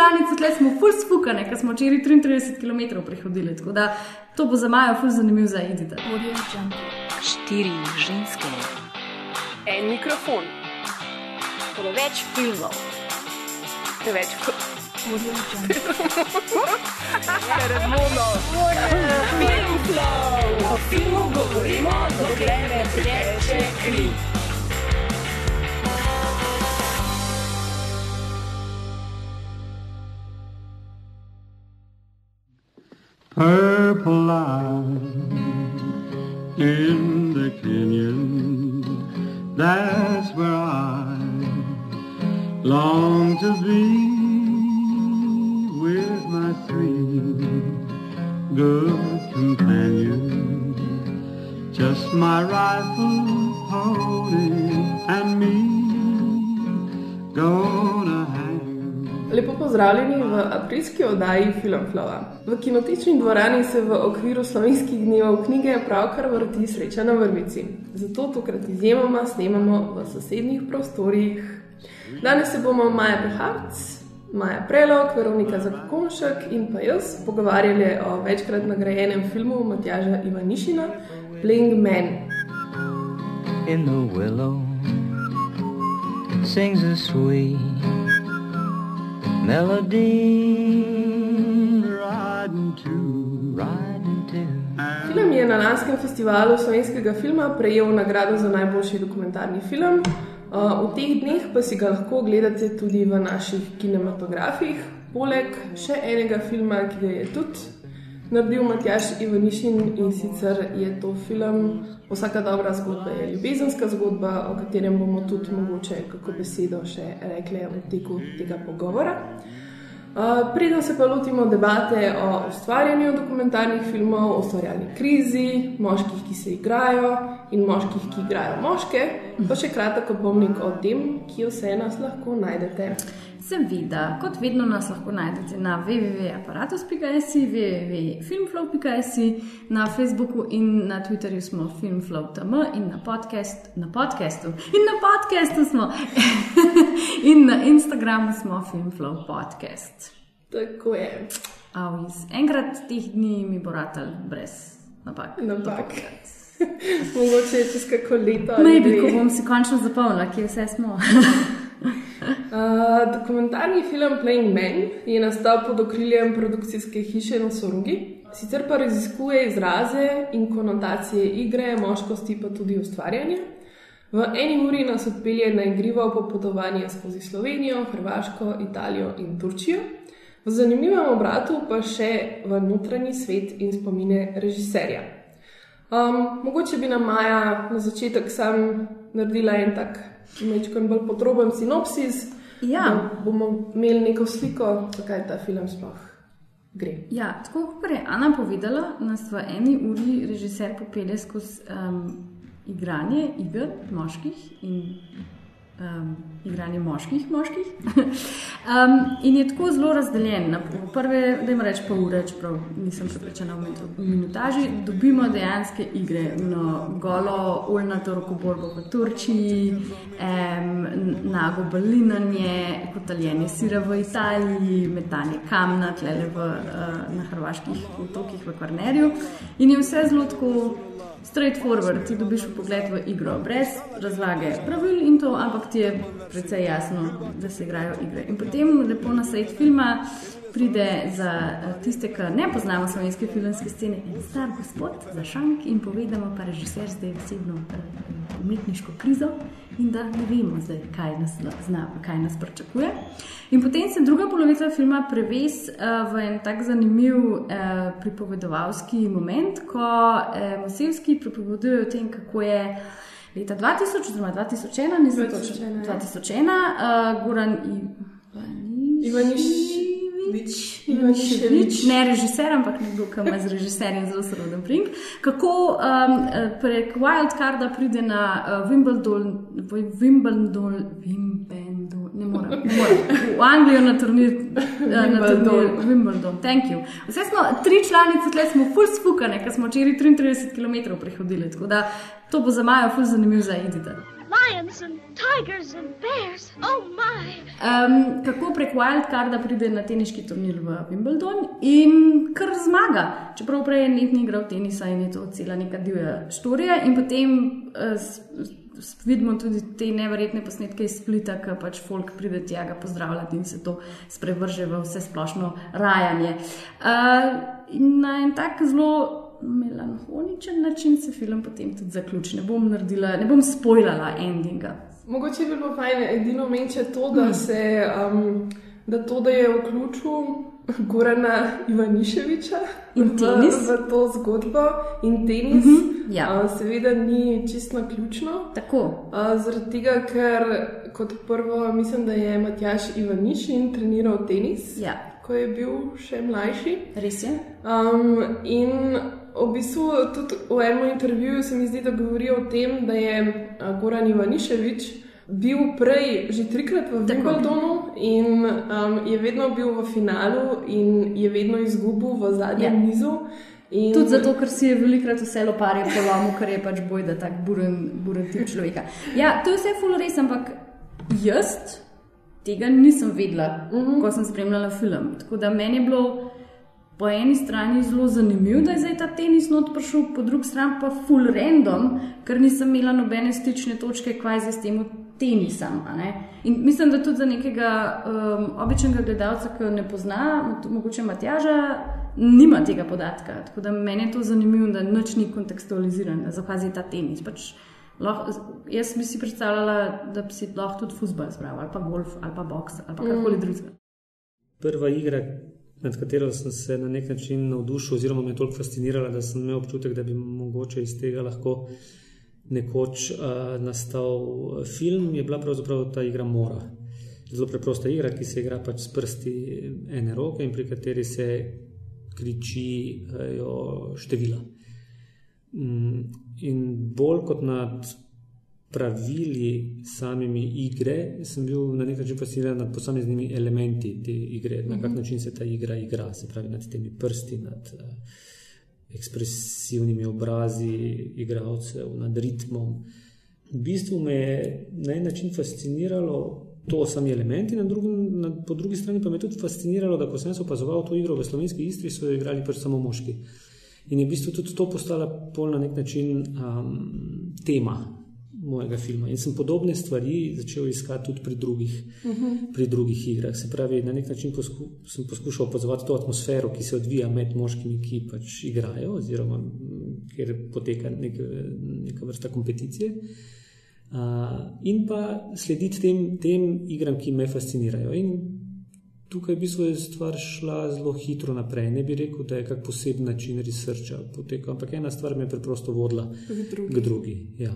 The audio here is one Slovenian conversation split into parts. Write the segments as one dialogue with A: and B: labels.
A: članice, tle smo full spukane, ker smo včeraj 33 km prehodili. Tako da to bo za Majo full zanimiv za idite.
B: Štiri ženske,
C: En mikrofon,
B: preveč filmov,
C: preveč
B: o filmu govorimo, dokler ne teče kri.
D: Purple line in the canyon. That's where I long to be with my three good companions. Just my rifle, pony, and me hang.
E: Lepo pozdravljeni v aprilski oddaji Filmflova. V kinotečni dvorani se v okviru slovenskih dnevov knjige pravkar vrti sreča na vrvici. Zato tokrat izjemoma snemamo v sosednjih prostorih. Danes se bomo Maja Pehavc, Maja Prelog, Veronika Zakonšek in pa jaz pogovarjali o večkrat nagrajenem filmu Matjaža Ivanišina Bling Man.
F: in the willow sings a sweet
E: Film je na lanskem festivalu slovenskega filma prejel nagrado za najboljši dokumentarni film. Uh, V teh dneh pa si ga lahko ogledate tudi v naših kinematografih, poleg še enega filma, ki ga je tudi naredil Matjaš Ivanišin in sicer je to film Vsaka dobra zgodba je ljubezenska zgodba, o katerem bomo tudi mogoče kako besedo še rekli v teku tega pogovora. Uh, Preden se pa lotimo debate o ustvarjanju dokumentarnih filmov, o ustvarjalni krizi, moških, ki se igrajo in moških, ki igrajo moške, pa še kratek opomnik o tem, kje vse nas lahko najdete.
A: Seveda, kot vedno nas lahko najdete na www.apparatus.js, www.filmflow.js, na Facebooku in na Twitterju smo filmflow.tm in na, podcast, na podcastu. In na podcastu smo. in na Instagramu smo filmflow podcast.
E: Tako je.
A: Aviz. Enkrat teh dni mi bo ratal brez napak.
E: Napak. Mogoče je čez kako leto.
A: Maybe,
E: dve.
A: ko bom si končno zapomnila, kje vse smo.
E: Uh, dokumentarni film Playing Man je nastal pod okriljem produkcijske hiše na Sorugi. Sicer pa raziskuje izraze in konotacije igre, moškosti pa tudi ustvarjanja. V eni uri nas odpelje na igrivo popotovanje skozi Slovenijo, Hrvaško, Italijo in Turčijo. V zanimivem obratu pa še v notranji svet in spomine režiserja. Um, mogoče bi nam Maja na začetek sam naredila en tak nekaj bolj podroben sinopsis,
A: Ja.
E: bomo imeli neko sliko, zakaj ta film sploh gre.
A: Ja, tako kot je Ana povedala, nas v eni uri režiser popelje skozi um, igranje iger moških in um, igranje moških moških. um, in je tako zelo razdeljen. Na prve, da jim rečem, pol ure, čeprav nisem prepričana v minutaži, dobimo dejanske igre. No, golo, oljnato rokoborbo v Turčiji, um, nago balinanje, kotaljenje sira v Italiji, metanje kamna, tlele v, uh, na hrvaških otokih v Kvarnerju. In je vse zelo tako straightforward, ti dobiš pogled v igro, brez razlage pravil in to, ampak ti je precej jasno, da se igrajo igre. In potem lepo na sred filma pride za eh, tiste, ki ne poznamo slovenske filmske scene, en star gospod za šank in povedamo pa režiser zdaj osebno eh, umetniško krizo in da ne vemo zdaj, kaj nas, zna, kaj nas pričakuje. In potem se druga polovica filma preves uh, v en tak zanimiv uh, pripovedovalski moment, ko uh, Mosevski pripoveduje o tem, kako je leta 2000, oziroma 2001, nisem
E: 2001,
A: točno
E: ja.
A: 2001, uh, Goran Ivaniševič.
E: Ivaniševič.
A: Ivaniševič, ne režiser, ampak nekdo, ki ima z režiserjem zelo sroden pring. Kako um, eh, prek Wildcarda pride na uh, Wimbledon, Wimbledon, Wimbledon, ne morem, ne morem. V Anglijo na turnir, eh, na turnir Wimbledon, thank you. Vse smo tri članice, tle smo full spukane, ker smo včeraj 33 km prehodili, tako da to bo za Majo full zanimiv za edite.
G: Lions and tigers and bears. Oh my!
A: Um, kako prek Wildcarda pride na teniški turnir v Wimbledon in kar zmaga. Čeprav prej ni igral tenisa in je to cela neka divja štorija. In potem uh, vidimo tudi te neverjetne posnetke iz Splita, ki pač folk pride tja ga pozdravljati in se to sprevrže v vse splošno rajanje. Uh, in na en tak zelo. Melanholičen način se film potem tudi zaključi. Ne bom naredila, ne bom spoilala endinga.
E: Mogoče bi bilo fajn edino menče to, da, se, um, da to, da je vključil Gorana Ivaniševiča
A: In
E: v,
A: tenis.
E: v to zgodbo in tenis,
A: Mhm, ja.
E: uh, seveda ni čisto ključno.
A: Tako.
E: Uh, zaradi tega, ker kot prvo mislim, da je Matjaš Ivanišin treniral tenis,
A: Ja,
E: ko je bil še mlajši.
A: res je.
E: Um, in v bistvu tudi v enem intervjuju se mi zdi, da govori o tem, da je Goran Ivaniševič bil prej že trikrat v
A: Tako.
E: Wimbledonu in um, je vedno bil v finalu in je vedno izgubil v zadnjem
A: Ja.
E: nizu. In,
A: Tudi zato, ker si je velikrat vse loparje polomil, ker je pač boj, da tak buren, buren tip človeka. Ja, to je vse ful res, ampak jaz tega nisem vedela, uh -huh. ko sem spremljala film. Tako da meni je bilo po eni strani zelo zanimivo, da je zdaj ta tenis not prišel, po drugi strani pa full random, ker nisem imela nobene stične točke, kaj zdaj s tem tenisom. a ne. In mislim, da tudi za nekega um, običajnega gledalca, ki ne pozna, mo- mogoče Matjaža, nima tega podatka. Tako da meni je to zanimivo, da nič ni kontekstualizirano, zakaj je ta tenis. Pač, lahko, jaz bi si predstavljala, da bi si lahko tudi futbol zbral, ali pa golf, ali pa boks, ali pa karkoli mm. drugega.
H: Prva igra, nad katero sem se na nek način navdušil, oziroma me je toliko fascinirala, da sem imel občutek, da bi mogoče iz tega lahko nekoč uh, nastal film, je bila pravzaprav ta igra Mora. Zelo preprosta igra, ki se igra pač s prsti ene roke in pri kateri se kričijo števila. Mm, In bolj kot nad pravili samimi igre, sem bil na nek način fasciniran nad posameznimi elementi te igre, na kak način se ta igra igra, se pravi nad temi prsti, nad uh, ekspresivnimi obrazi igralcev, nad ritmom. V bistvu me je na en način fasciniralo to sami elementi, na drugi, na, po drugi strani pa me je tudi fasciniralo, da ko sem jaz opazoval to igro v slovenski istri, so jo igrali pač samo moški. In je v bistvu tudi to postala pol na nek način um, tema mojega filma. In sem podobne stvari začel iskati tudi pri drugih, uh -huh. pri drugih igrah. Se pravi, na nek način posku, sem poskušal opazovati to atmosfero, ki se odvija med moškimi, ki pač igrajo, oziroma kjer poteka nek, neka vrsta kompeticije. Uh, in pa slediti tem, tem igram, ki me fascinirajo. In tukaj v bistvu je stvar šla zelo hitro naprej. Ne bi rekel, da je kak poseben način researcha potekal, ampak ena stvar me je preprosto vodila
E: drugi.
H: k drugi. Ja.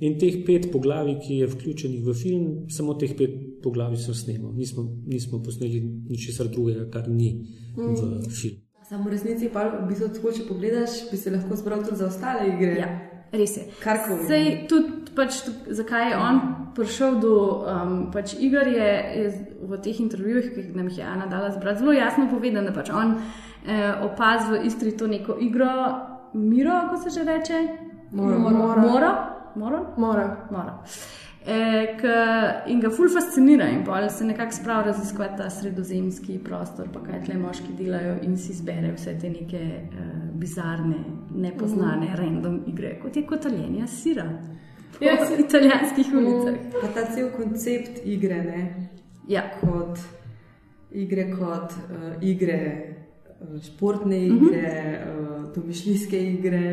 H: In teh pet poglavij, ki je vključenih v film, samo teh pet poglavij sem snemal. Nismo, nismo posneli ničesar drugega, kar ni v filmu.
I: Samo v resnici pa, v bistvu, tako, če pogledaš, bi se lahko zbral tudi za ostale igre.
A: Ja, res je.
I: Karkoli.
A: Sej tudi, pač, tuk- zakaj je on prišel do um, pač iger, je, je v teh intervjujih, ki nam jih je Ana dala zbrati, zelo jasno povedano, da pač on eh, opaz v Istri to neko igro, Miro, kako se že reče?
E: Mora.
A: Mora. Mora. Mora?
E: Mora.
A: Mora. E, k, in ga ful fascinira, in pa se nekako sprav raziskovati ta sredozemski prostor, pa kaj tle moški delajo, in si izbere vse te neke uh, bizarne, nepoznane, mm. random igre, kot je kotaljenja sira. Po
E: Ja,
A: ja,
E: se-
A: italijanskih ulicah.
I: Pa ta cel koncept igre, ne?
A: Ja.
I: kot igre, kot uh, igre, uh, športne igre, uh, domišljijske igre,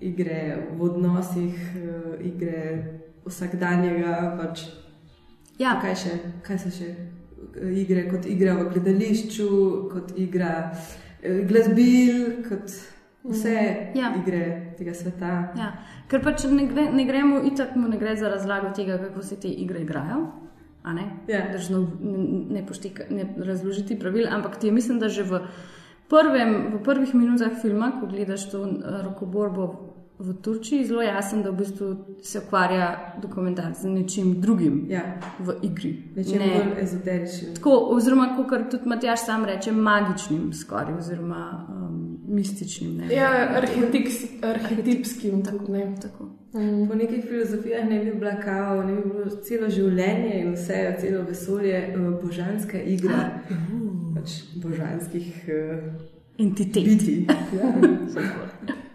I: igre v odnosih, uh, igre vsakdanjega. Pač,
A: Ja.
I: kaj, še, kaj so še uh, igre, kot igra v gledališču, kot igra uh, glasbil, kot vse
A: Ja.
I: igre tega sveta.
A: Ja, ker pač ne, gre, ne gremo, itak mu ne gre za razlago tega, kako se te igre igrajo. Ne,
I: Ja.
A: Držno, ne, ne, pošteka, ne razložiti pravil, ampak ti mislim, da že v, prvem, v prvih minutah filma, ko gledaš to eh, rokoborbo v Turčiji, zelo jasno, da v bistvu se ukvarja dokumentarc z nečim drugim
I: Ja,
A: v igri.
I: nečem
A: Ne-
I: bolj ezoteričnim.
A: Tako, oziroma, kot tudi Matjaš sam reče, magičnim, skoraj, oziroma um, mističnim. Ne,
E: Ja, arhetips, arhetipskim. Tudi, ne.
A: Tako.
I: Po nekih filozofijah ne bi bila kao, ne bi bilo celo življenje in vse, celo vesolje, eh, božanska igra pač božanskih uh,
A: Entitet.
I: bitij.
E: Ja,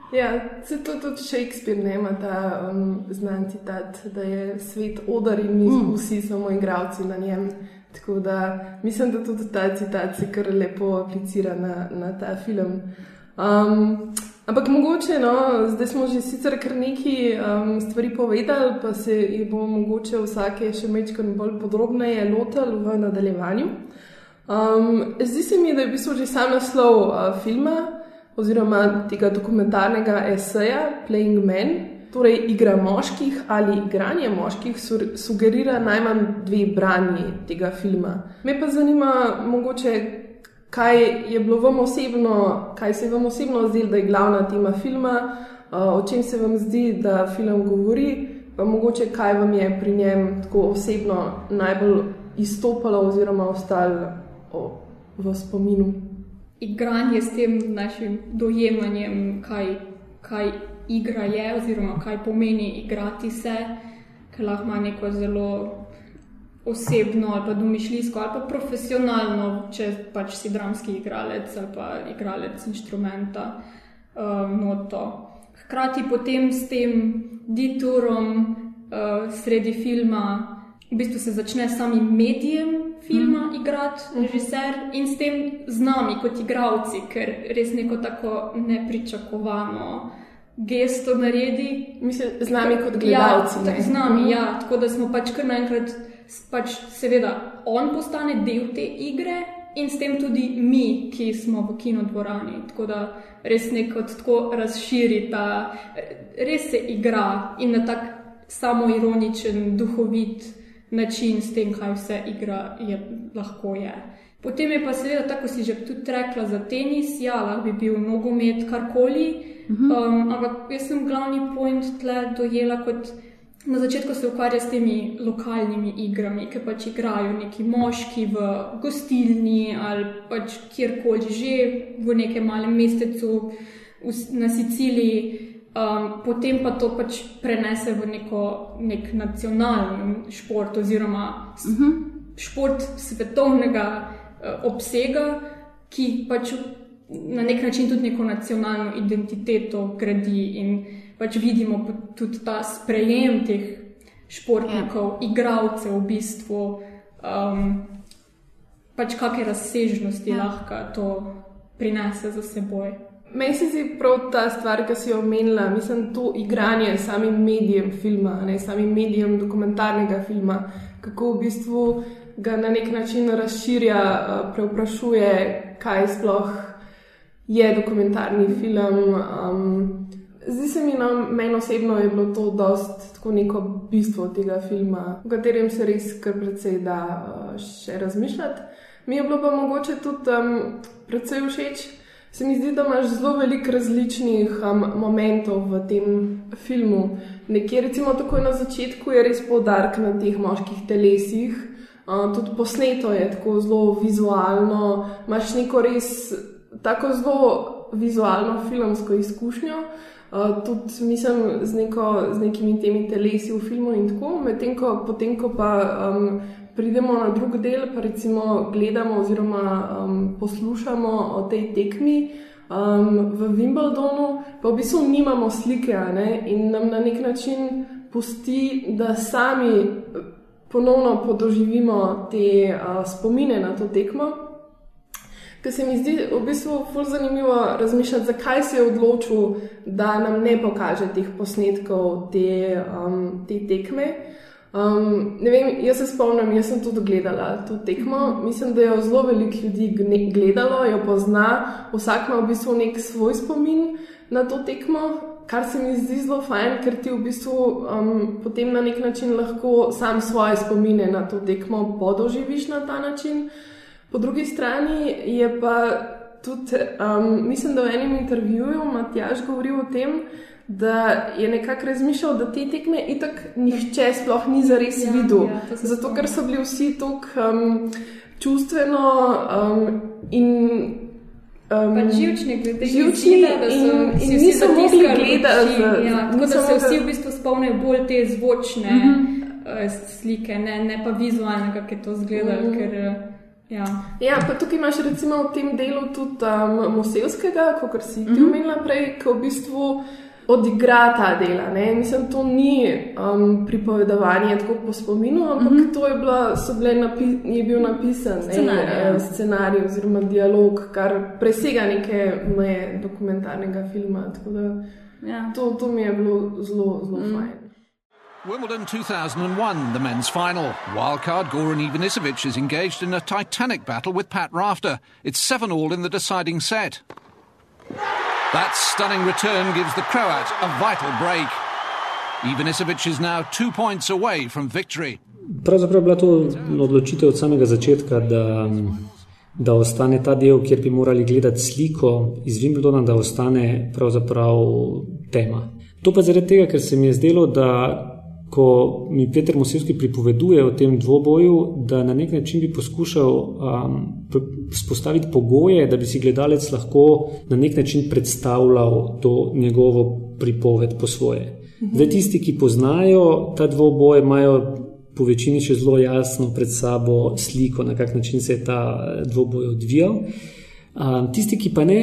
E: se to tudi Shakespeare ne ima ta um, znan citat, da je svet odar in mi mm. vsi samo igravci na njem. Tako da mislim, da tudi ta citat se kar lepo aplicira na, na ta film. Um, ampak mogoče, no, zdaj smo že sicer kar nekaj um, stvari povedali, pa se jih bomo mogoče vsake še mečkaj bolj podrobneje lotili v nadaljevanju. Um, zdi se mi, da je v bistvu že sam naslov uh, filma oziroma tega dokumentarnega eseja Playing Men, torej igra moških ali igranje moških, sugerira najmanj dve branji tega filma. Me pa zanima, mogoče, kaj je bilo vam osebno, kaj se je vam osebno zdelo, da je glavna tema filma, o čem se vam zdi, da film govori, pa mogoče kaj vam je pri njem tako osebno najbolj izstopalo oziroma ostalo v spominu.
J: Igranje s tem našim dojemanjem, kaj, kaj igra je, oziroma kaj pomeni igrati se, ker lahko ima neko zelo osebno ali pa domišljijsko ali pa profesionalno, če pač si dramski igralec ali pa igralec inštrumenta, um, noto. Hkrati potem s tem diturom uh, sredi filma, v bistvu se začne s samim medijem filma mm. igrati, režiser in s tem z nami kot igravci, ker res neko tako nepričakovano gesto naredi.
E: Mislim, z nami kot gledalci.
J: Ja,
E: ne?
J: tako z nami,
E: Mhm.
J: ja, tako da smo pač kar naenkrat, pač seveda, on postane del te igre. In s tem tudi mi, ki smo v kinodvorani. Tako da res neko tako razširi ta, res se igra in na tak samoironičen, duhovit način s tem, kaj vse igra je, lahko je. Potem je pa seveda tako, si že tudi rekla za tenis, ja, lahko bi bil nogomet, karkoli. Um, ampak jaz sem glavni point tle dojela kot na začetku se ukvarja s temi lokalnimi igrami, ki pač igrajo neki moški v gostilni ali pač kjerkoli že v nekem malem mestecu na Siciliji. Um, potem pa to pač prenese v neko, nek nacionalni šport, oziroma s- šport svetovnega uh, obsega, ki pač na nek način tudi neko nacionalno identiteto gradi. In pač vidimo tudi ta sprejem teh športnikov, yeah. igralcev, v bistvu, um, pač kakšne razsežnosti yeah. lahko to prinese za seboj.
E: Meni se zdi prav ta stvar, ki si jo omenila, mislim, to igranje s samim medijem filma, ne samim medijem dokumentarnega filma, kako v bistvu ga na nek način razširja, eh, preuprašuje, kaj sploh je dokumentarni film. Um, zdi se mi, no, meni osebno je bilo to dost tako neko bistvo tega filma, v katerem se res kar precej da uh, še razmišljati. Mi je bilo pa mogoče tudi um, precej všeč. Se mi zdi, da imaš zelo veliko različnih um, momentov v tem filmu. Nekje, recimo, takoj na začetku je res poudarek na teh moških telesih, uh, tudi posneto je tako zelo vizualno, imaš neko res tako zelo vizualno filmsko izkušnjo. Uh, tudi mislim z, neko, z nekimi temi telesi v filmu in tako, medtem ko, potem, ko pa um, pridemo na drug del, pa recimo gledamo oziroma um, poslušamo o tej tekmi um, v Wimbledonu, pa v bistvu nimamo slike ne, in nam na nek način pusti, da sami ponovno podoživimo te uh, spomine na to tekmo. Ker se mi zdi v bistvu zelo zanimivo razmišljati, zakaj se je odločil, da nam ne pokaže teh posnetkov te, um, te tekme. Um, ne vem, jaz se spomnim, jaz sem tudi gledala to tekmo. Mislim, da jo zelo veliko ljudi gledalo, jo pozna, vsak ima v bistvu nek svoj spomin na to tekmo, kar se mi zdi zelo fajn, ker ti v bistvu um, potem na nek način lahko sam svoje spomine na to tekmo podoživiš na ta način. Po drugi strani je pa tudi, um, mislim, da v enem intervjuju Matjaš govoril o tem, da je nekako razmišljal, da te tekme itak nihče sploh ni zares
J: Ja,
E: videl.
J: ja,
E: zato, ker so bili vsi tako um, čustveno um, in Um,
J: Pač živčni, glede
E: živčni
J: izida, da so
E: in,
J: si
E: in niso mogli gledati.
J: Ja, tako da se vsi v bistvu spomnijo bolj te zvočne mm. -hmm. slike, ne, ne pa vizualne, kako je to izgledalo. Mm -hmm. ker, eh, ja.
E: Ja, pa tukaj imaš recimo v tem delu tudi um, Mosevskega, kot si ti mm. -hmm. omenila prej, ki v bistvu odigra ta dela. Ne? Mislim, to ni um, pripovedovanje tako po spominu, ampak mm -hmm. to je, bila, bile napi je bil napisan ne,
A: Scenarij, ja.
E: eh, scenarij oziroma dialog, kar presega neke meje dokumentarnega filma. Da
A: Ja.
E: to, to mi je bilo zelo, zelo mm. fajn.
K: Wimbledon 2001, the men's final. Wildcard Goran Ivanisevic is engaged in a titanic battle with Pat Rafter. It's 7 all in the deciding set. That stunning return gives the Croat a vital break. Ivanisevic is now two points away from victory.
H: Pravzaprav je bila to odločitev od samega začetka, da, da ostane ta del, kjer bi morali gledati sliko iz Wimbledona, da ostane pravzaprav tema. To pa zaradi tega, ker se mi je zdelo, da ko mi Peter Mosevski pripoveduje o tem dvoboju, da na nek način bi poskušal um, spostaviti pogoje, da bi si gledalec lahko na nek način predstavljal to njegovo pripoved po svoje. Zdaj, tisti, ki poznajo ta dvoboj, imajo po večini še zelo jasno pred sabo sliko, na kak način se je ta eh, dvoboj odvijal. Um, tisti, ki pa ne,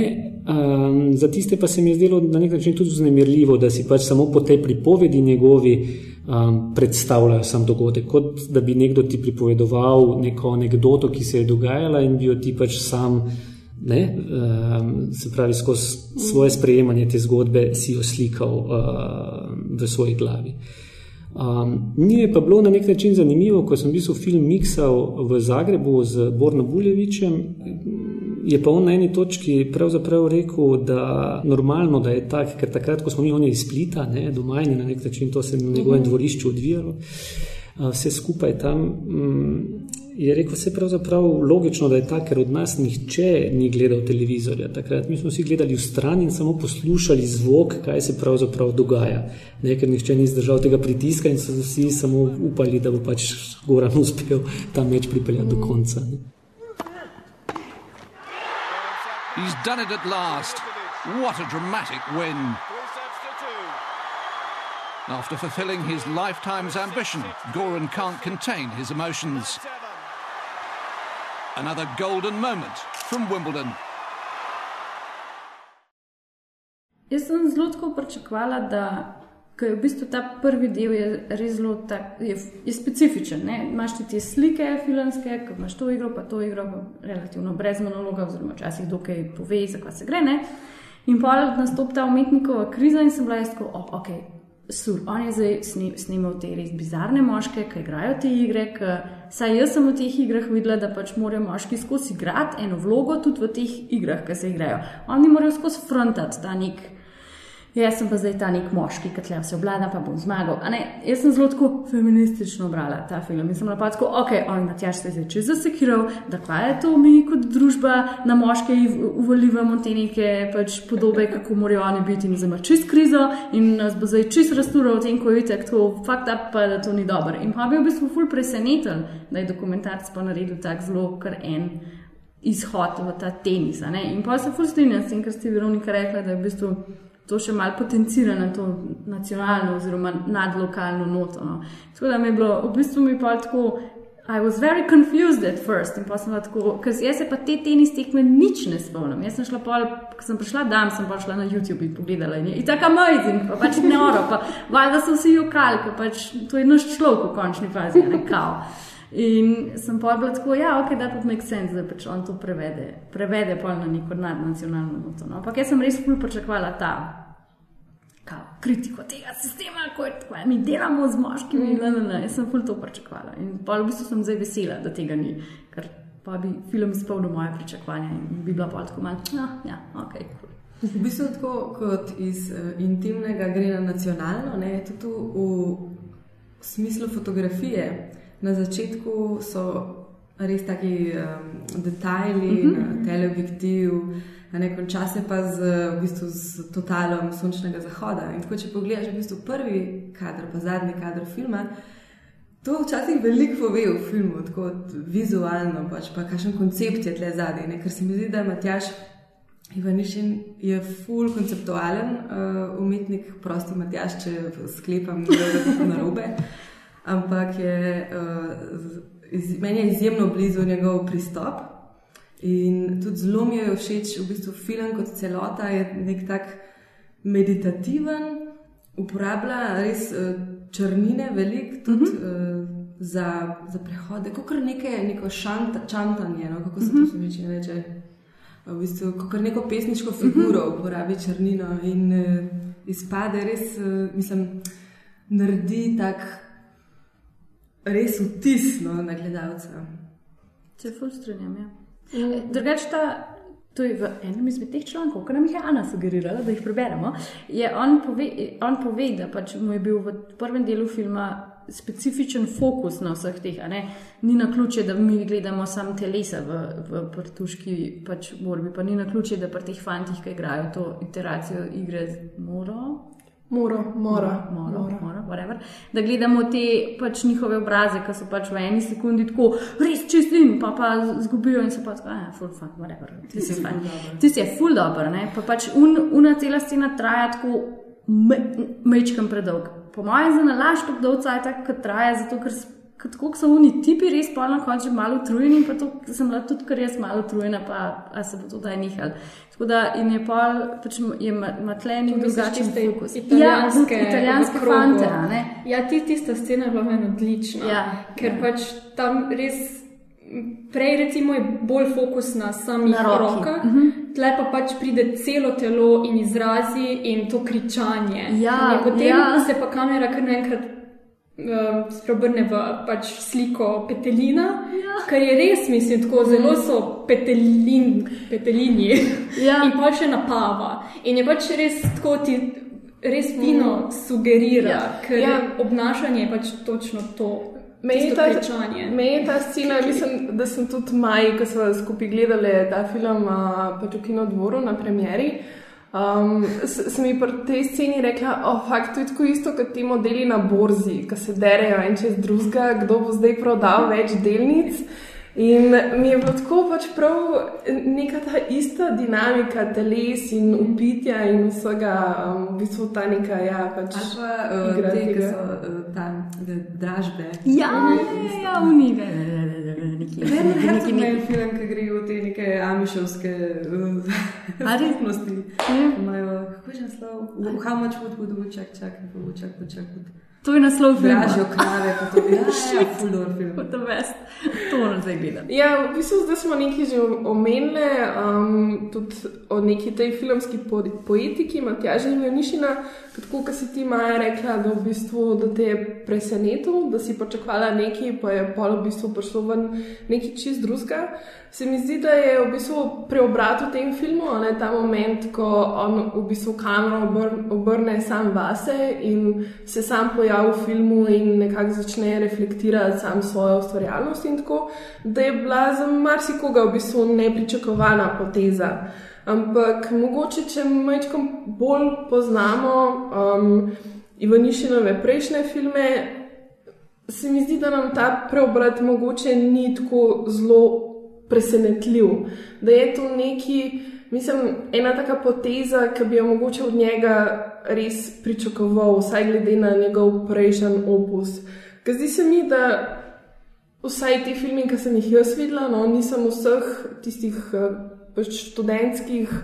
H: um, za tiste pa se mi je zdelo na nek način tudi vznemirljivo, da si pač samo po tej pripovedi njegovi um, predstavljajo sam dogodek, kot da bi nekdo ti pripovedoval neko anegdoto, ki se je dogajala in bi jo ti pač sam, ne, um, se pravi, skozi svoje sprejemanje te zgodbe si jo slikal uh, v svoji glavi. Um, mi pa bilo na nek način zanimivo, ko sem v bistvu film miksal v Zagrebu z Borno Buljevičem. Je pa on na eni točki pravzaprav rekel, da normalno, da je tako, ker takrat, ko smo mi oni iz Splita, ne, doma in na nek način to se je na njegovem dvorišču odvijalo, vse skupaj tam, mm, je rekel, vse pravzaprav logično, da je tako, ker od nas nihče ni gledal televizorja. Takrat mi smo vsi gledali v stran in samo poslušali zvok, kaj se pravzaprav dogaja. Ne, ker nihče ni zdržal tega pritiska in so vsi samo upali, da bo pač Goran uspel ta meč pripeljati do konca. Ne.
K: He's done it at last. What a dramatic win. After fulfilling his lifetime's ambition, Goran can't contain his emotions. Another golden moment from Wimbledon.
A: Jaz sem zelo pričakovala, da ko je v bistvu ta prvi del je res zelo tak, je, je specifičen. Ne? Imaš ti te slike filmske, ko imaš to igro, pa to igro, pa relativno brez monologa, oziroma včasih dokaj pove, za kaj se gre. Ne? In pa nastopi ta umetnikova kriza in sem bila jaz tako, oh, ok. Sur, on je zdaj sni- snimal te res bizarne moške, ki igrajo te igre. Ki, saj jaz sem v teh igrah videla, da pač morajo moški skozi igrati eno vlogo tudi v teh igrah, ki se igrajo. Oni morajo skozi frontati ta nek. Jaz sem pa zdaj ta nek moški, ki tle vse obvlada, pa bom zmagal. Jaz sem zelo tako feministično brala ta film in sem bila pa tako, ok, on Matjaš se je zdaj čez zasekiral, da kva je to mi kot družba na moške uv- uvaljujemo te neke pač podobe, kako morajo oni biti in zdaj ima čist krizo in nas bo zdaj čist rastural o tem, ko je itak to fakt up, pa da to ni dobro. In pa bi v bistvu ful preseneten, da je dokumentarc pa naredil tak zelo kar en izhod v ta tenis. In pa se ful strinjam s tem, kar ste Veronika rekla, da je v bistvu to še malo potencira na to nacionalno oziroma nadlokalno noto. No. Tako da mi je bilo, v bistvu mi pa tako. I was very confused at first, in pa sem tako, ker jaz se pa te tenis tekme nič ne spomnim. Jaz sem šla pol, ko sem prišla dan, sem pa šla na YouTube in pogledala in je tako amazing, pa pač noro, pa valjda so vsi jokali, pa pač to je naš človek v končni fazi, ne kao. In sem pa bila tako, ja, ok, da to make sense, da pač on to prevede, prevede pol na neko nadnacionalno noto. No. Ampak jaz sem res ful pričakovala ta kao, kritiko tega sistema, ko je tako, mi delamo z moškimi, mm. ne, ne, ne, jaz sem ful to pričakovala. In pa v bistvu sem zdaj vesela, da tega ni, ker pa bi film izpolnil moje pričakovanja in bi bila pa tako malo, ja, ja, ok, cool.
I: V bistvu tako kot iz uh, intimnega gre na nacionalno, ne, tudi v smislu fotografije. Na začetku so res taki um, detajli, mm -hmm. na teleobjektiv, na nekem času pa z, v bistvu, z totalom sončnega zahoda. In tako, če pogledaš v bistvu prvi kader, pa zadnji kader filma, to včasih veliko pove v filmu, tako vizualno, pač, pa kakšen koncept je tle zadaj. ne. Ker se mi zdi, da Matjaš Ivanišin je full konceptualen uh, umetnik, prosti Matjaš, če sklepam, da je to narobe. Ampak je, uh, iz, meni je izjemno blizu njegov pristop. In tudi zelo mi je všeč, v bistvu film kot celota je nek tak meditativen, uporablja res uh, črnine, velik tudi. Uh -huh. uh, Za, za prehode, kot neko šanta, čantanje, no, kako se to uh -huh. reče, v bistvu, kot neko pesniško figuro
A: Mhm.
I: uporabi črnino in uh, izpade res, uh, mislim, naredi tak res vtis no, na gledalca.
A: Se ful strinjam. Ja. Drugač ta. To je v enem izmed teh člankov, ki nam jih je Ana sugerirala, da jih preberemo. Je on, pove, on pove, da pač mu je bil v prvem delu filma specifičen fokus na vseh teh. a ne. Ni na ključe, da mi gledamo samo telesa v, v prtuški pač borbi, pa ni na ključe, da pri teh fantih, ki igrajo to iteracijo igre z moro.
E: Mora, mora,
A: mora, mora, whatever, da gledamo te pač njihove obraze, ki so pač v eni sekundi tako res čistin, pa pa zgubijo in so pa tako, ah, full fun, whatever. Ti si fajn. Ti si je full dobro, ne? Pa pač un, una cela scena traja tako mečkam predolg. Po mojem za nalaž to dolg cajt, kot traja, zato ker ker tako so oni tipi res pa na koncu malo utrujeni in pa to sem bila tudi kar jaz malo utrujena, pa se bo to daj nehal. Tako da in je pol, pač je matlenik
J: To misliš
A: drugačen fokus.
J: Italijanske,
A: ja, italijanske fante, ne?
J: Ja, ti, tista scena je bila meni odlična.
A: Ja,
J: ker
A: ja.
J: pač tam res. Prej recimo je bolj fokus na samih
A: Na
J: rokah,
A: Mhm.
J: tle pa pač pride celo telo in izrazi in to kričanje.
A: Ja,
J: in potem
A: ja.
J: se pa kamera kar naenkrat uh, spreobrne v pač sliko petelina, ja. kar je res, mislim, tako zelo so petelin, petelini.
A: Ja.
J: in pa še napava. In je pač res tako ti. Res fino sugerira,
E: Ja.
J: ker
E: Ja.
J: obnašanje je pač točno to.
E: Meni ta, meni ta scena, mislim, da sem tudi Maj, ko smo skupaj gledali ta film pač v kinodvoru na premjeri. Um, sem ji pri tej sceni rekla, oh, fakt, to je tako isto kot ti modeli na borzi, ki se derejo en čez drugega, kdo bo zdaj prodal več delnic. In mi je bilo tako pač prav neka ta ista dinamika teles in upitja in vsega, um, v bistvu ta neka, ja, pač
I: pa uh, te, ki so uh, tam dražbe.
A: Ja, ja, unive.
I: Werner Herzog ima en film, ki gre v te neke amišovske uh, skupnosti. Imajo, kako že naslov? How much wood would woodchuck a woodchuck would chuck wood?
A: To je naslov filma.
I: Dražijo krave, pa to je ja, full door film.
A: To je best. To moram zdaj gledati.
E: Ja, v bistvu zdaj smo nekaj že omenili, um, tudi o neki tej filmski po poetiki, Matjaža Janišina, tako kot si ti Maja rekla, da, v bistvu, da te je presenetil, da si pričakovala nekaj, pa je pol v bistvu prišlo ven nekaj čist drugega. Se mi zdi, da je v bistvu preobrat v tem filmu, a ne ta moment, ko on v bistvu kamero obr obrne sam vase in se sam pojavi v filmu in nekako začne reflektirati sam svojo ustvarjalnost in tako, da je bila za marsikoga v bistvu nepričakovana poteza. Ampak mogoče, če malo bolj poznamo um, Ivanišinove prejšnje filme, se mi zdi, da nam ta preobrat mogoče ni tako zelo presenetljiv. Da je to neki, mislim, ena taka poteza, ki bi jo mogoče od njega res pričakoval, vsaj glede na njegov prejšnji opus. Ker zdi se mi, da vsaj ti filmi, ki sem jih jaz videla, no, nisem vseh tistih eh, pač študentskih.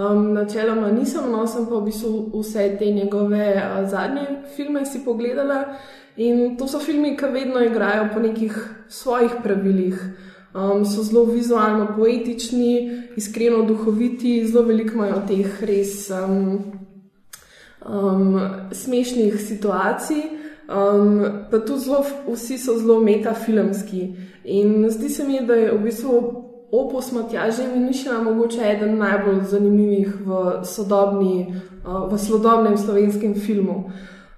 E: Um, načeloma nisem, no sem pa v bistvu vse te njegove uh, zadnje filme si pogledala in to so filmi, ki vedno igrajo po nekih svojih pravilih. Um, so zelo vizualno poetični, iskreno duhoviti, zelo veliko imajo teh res um, um, smešnih situacij, um, pa tudi zelo, vsi so zelo metafilmski. In zdi se mi, da je v bistvu opus Matjaža Minišina mogoče eden najbolj zanimivih v, sodobni, uh, v sodobnem slovenskem filmu.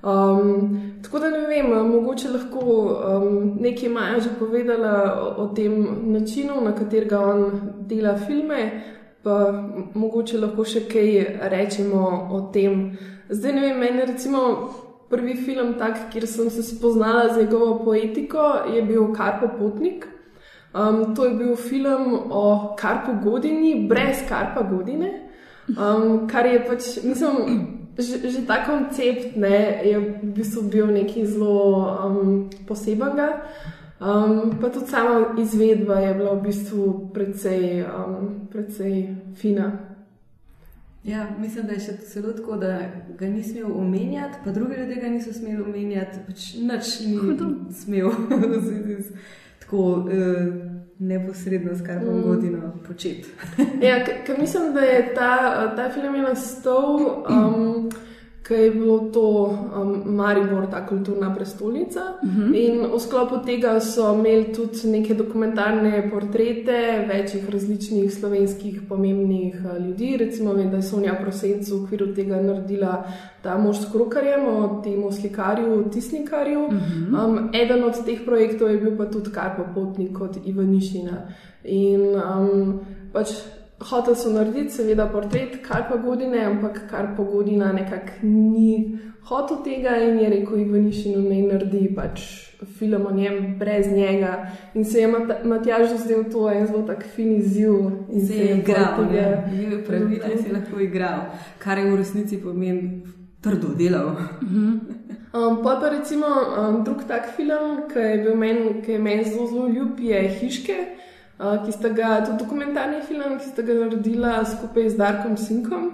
E: Um, tako da ne vem, mogoče lahko um, nekaj Maja že povedala o, o tem načinu, na katerega on dela filme, pa mogoče lahko še kaj rečemo o tem. Zdaj ne vem, meni recimo prvi film, tak, kjer sem se spoznala z njegovo poetiko, je bil Karpo Potnik. Um, to je bil film o Karpu Godini, brez Karpa Godine. Um, kar je pač, mislim, že, že ta koncept ne, je v bistvu bil nekaj zelo um, posebenega. Um, pa tudi sama izvedba je bila v bistvu precej, um, precej fina.
I: Ja, mislim, da je še celo tako, da ga ni smel omenjati, pa drugi ljudje ga niso smeli omenjati, pač nič ni smel tako uh, neposredno s karbon
E: Mm.
I: godino početi.
E: Ja, ker mislim, da je ta, ta film je nastal, um, ker je bilo to um, Maribor, ta kulturna prestolnica.
A: Mhm.
E: In v sklopu tega so imeli tudi neke dokumentarne portrete večjih različnih slovenskih pomembnih uh, ljudi. Recimo, vem, da je Sonja Prosenc v okviru tega naredila ta mož s krokarjem, o temu slikarju, tisnikarju.
A: Mhm.
E: Um, eden od teh projektov je bil pa tudi Karpo Potnik kot Ivanišina. In um, pač hotel so narediti, seveda, portret Karpa Godine, ampak Karpa Godina nekako ni hotel tega in je rekel Ivanišinu naj naredi pač film o njem brez njega. In se je Mat Matjaž zdel to en zelo tak fin izziv. In
I: Se je igral,
E: pol
I: ne,
E: tega
I: bil pravila in se je lahko igral, kar je v resnici pomeni trdo delal.
E: Um, pa pa recimo um, drug tak film, ki je bil meni, je meni zelo, zelo ljub, je Hiške, ki sta ga, tudi dokumentarni film, ki sta ga naredila skupaj z Darkom Sinkom.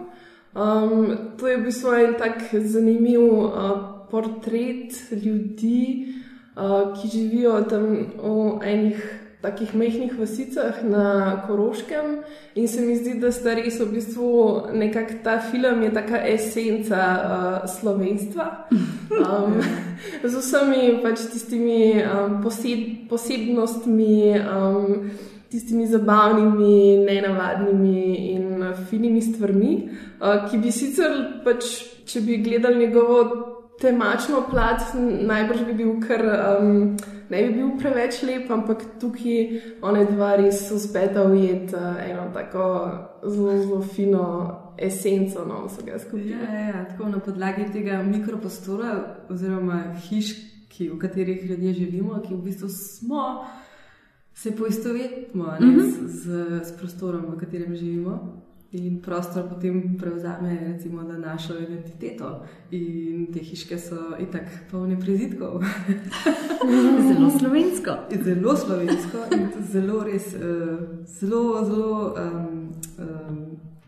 E: Um, to je v bistvu en tak zanimiv uh, portret ljudi, uh, ki živijo tam v enih takih mehkih vasicah na Koroškem. In se mi zdi, da sta res v bistvu nekako ta film je taka esenca uh, slovenstva. Um, z vsemi pač tistimi um, poseb, posebnostmi, um, tistimi zabavnimi, nenavadnimi in finimi stvarmi, uh, ki bi sicer, pač, če bi gledali njegovo temačno plat, najbrž bi bil kar. Um, Ne bi bil preveč lep, ampak tukaj one dva res uspeta ujeti uh, eno tako zelo, zelo fino esenco no, vsega skupaj.
I: Ja, ja, ja, tako na podlagi tega mikroprostora oziroma hiš, ki, v katerih ljudje živimo, ki v bistvu smo, se poistovetimo ne,
A: Mhm.
I: z, z, z prostorom, v katerem živimo. In prostor potem prevzame recimo, da našo identiteto. In te hiške so itak polne prizitkov.
A: Zelo slovensko.
I: Zelo slovensko in zelo, res, uh, zelo, zelo um, um,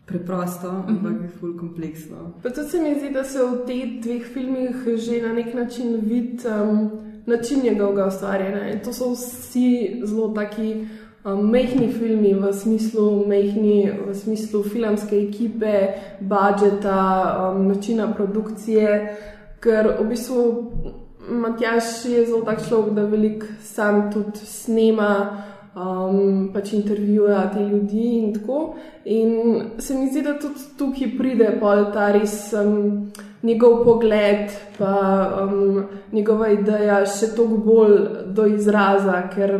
I: preprosto, ampak ful kompleksno.
E: Pa tudi se mi zdi, da se v teh dveh filmih že na nek način vidi um, način njegovega ustvarjanja. In to so vsi zelo taki mehki filmi, v smislu, mehni, v smislu filmske ekipe, budžeta, načina produkcije, ker v bistvu Matjaš je zelo tak človek, da veliko sam tudi snema. Um, pač intervjuja te ljudi in tako. In se mi zdi, da tudi tukaj pride pol ta res um, njegov pogled, pa um, njegova ideja še toliko bolj do izraza, ker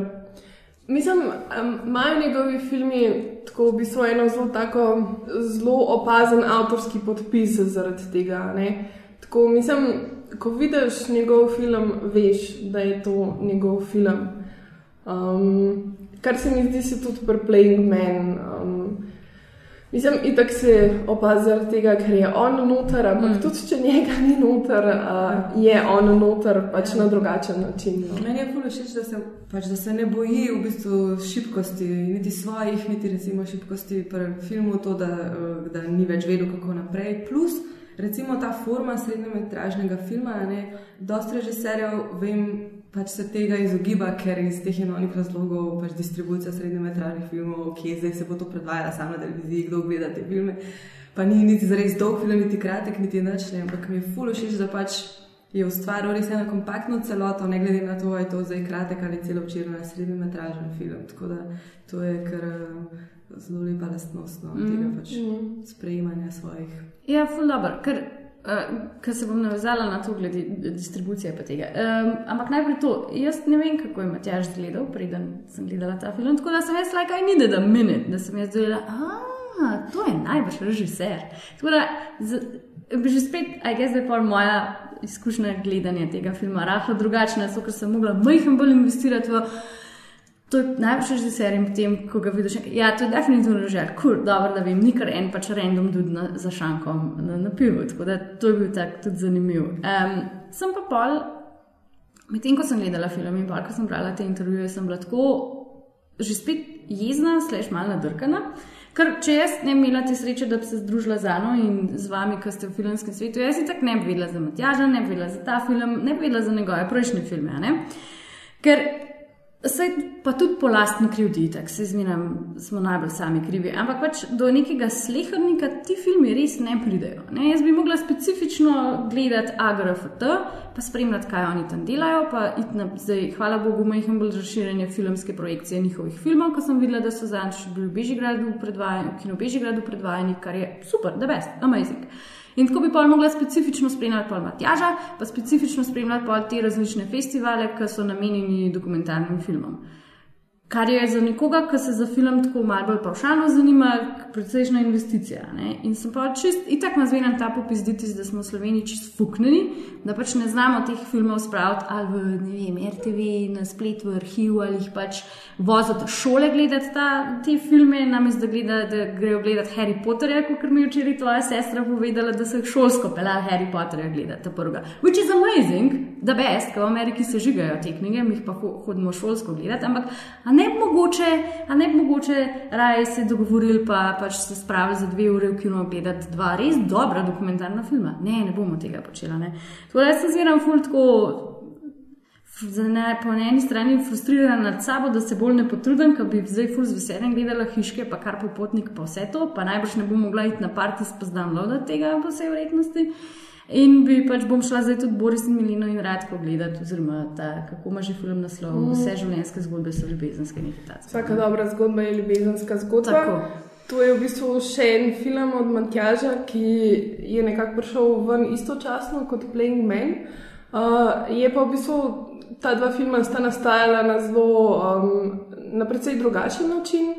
E: mislim, um, imajo njegovi filmi tako v bistvu eno zelo tako zelo opazen avtorski podpis zaradi tega. Ne? Tako mislim, ko vidiš njegov film, veš, da je to njegov film. Um, kar se mi zdi, se tudi pri Playing Man. Um, mislim, itak se opazi zaradi tega, ker je on noter, ampak mm. tudi če njega ni noter, uh, je on noter pač na drugačen način. No.
I: Meni je puno všeč, da, se- pač, da se ne boji v bistvu šibkosti, niti svojih, niti recimo šibkosti pri filmu, to, da, eh, da ni več vedel, kako naprej. Plus, recimo ta forma srednjometražnega filma, ne, dosta režiserjev, vem, pač se tega izogiba, ker iz teh in onih razlogov pač distribucija srednjometražnih filmov, ok, zdaj se bo to predvajala samo na televiziji, kdo gleda te filme. Pa ni niti zares dolg film, niti kratek, niti nič, ne, ampak mi je fulo všeč, da pač je ustvaril res eno kompaktno celoto, ne glede na to, ali je to zdaj kratek ali celo včeraj srednjometražen film. Tako da to je kar eh, zelo lepa lastnost no,
A: Mm.
I: tega pač
E: Mm.
I: sprejemanja svojih.
A: Ja, ful dobro, ker, uh, ker se bom navezala na to, glede distribucije pa tega. Um, ampak najprej to, jaz ne vem, kako je Matjaž gledal, preden sem gledala ta film, tako da sem jaz like I needed a minute, da sem jaz delala, ah, to je najbrž režiser. Tako da, z, že spet, I guess, da je pol moja izkušnja gledanja tega filma rahlo drugačna, zato ker sem mogla majhen bolj investirati v To je najboljši režiser in potem, ko ga vidiš, ja, to je definitivno režiser, kur, cool, dobro, da vem, ni kar en pač random tudi na, za šankom na, na pivu, tako da to je bil tak tudi zanimiv. Um, sem pa pol, medtem ko sem gledala film in pa ko sem brala te intervjuje, sem bila tako že spet jezna, sleš malo nadrkana. Ker če jaz ne bi imela te sreče, da bi se združila z Ano in z vami, ki ste v filmskem svetu, jaz si tako ne bi vedela za Matjaža, ne bi vedela za ta film, ne bi vedela za njegove prejšnje filme. ne. Ker Saj pa tudi po lastni krivdi, tako se zmeram, smo najbolj sami krivi. Ampak pač do nekega slehrnika ti filmi res ne pridejo. Ne? Jaz bi mogla specifično gledati AGRFT, pa spremljati, kaj oni tam delajo. Na, zdaj, hvala Bogu, ima jih bolj razširjene filmske projekcije njihovih filmov, ko sem videla, da so zadnjič bili v Bežigradu predvajani, v kinu Bežigradu predvajani, kar je super, the best, amazing. In tako bi pa mogla specifično spremljati pol Matjaža, pa specifično spremljati pol te različne festivale, ki so namenjeni dokumentarnim filmom. Kar je za nekoga, ki se za film tako malo bolj pavšalno zanima, precejšna investicija. Ne? In sem pa čist, itak nazvenam ta popizditi, da smo v Sloveniji čist fuknjeni, da pač ne znamo teh filmov spraviti ali v ne vem, RTV, na splet, v arhiv ali jih pač voziti šole gledati ta, te filme, namesto da, gleda, da grejo gledati Harry Potterja, kot mi je včeraj tvoja sestra povedala, da so jih šolsko pelali Harry Potterja gledati prvega. Which is amazing, da best, ker v Ameriki se žigajo te knjige, mi jih pa ho- hodimo šolsko gledati, ampak a ne bi mogoče, a ne bi mogoče raje se dogovorili pa pač se spravili za dve ure v kino gledati dva res dobra dokumentarna filma. Ne, ne bomo tega počela. Ne. Da jaz sem zmeraj ful tako. Ne, po eni strani frustrirana nad sabo, da se bolj ne potrudim, ker bi zdaj ful z veseljem gledala hiške, pa kar popotnik, pa vse to, pa najbrž ne bom mogla iti na parti s downloada tega po vsej vrednosti. In bi pač bom šla zdaj tudi Boris in Milino in Radko gledati, oziroma ta, kako ima že film naslov,
E: Mm.
A: vse življenjske zgodbe so ljubezenske nekaj.
E: Vsaka dobra zgodba je ljubezenska zgodba.
A: Tako.
E: To je v bistvu še en film od Matjaža, ki je nekako prišel ven istočasno kot Playing Man. Uh, je pa v bistvu ta dva filma sta nastajala na zelo, um, na precej drugačen način.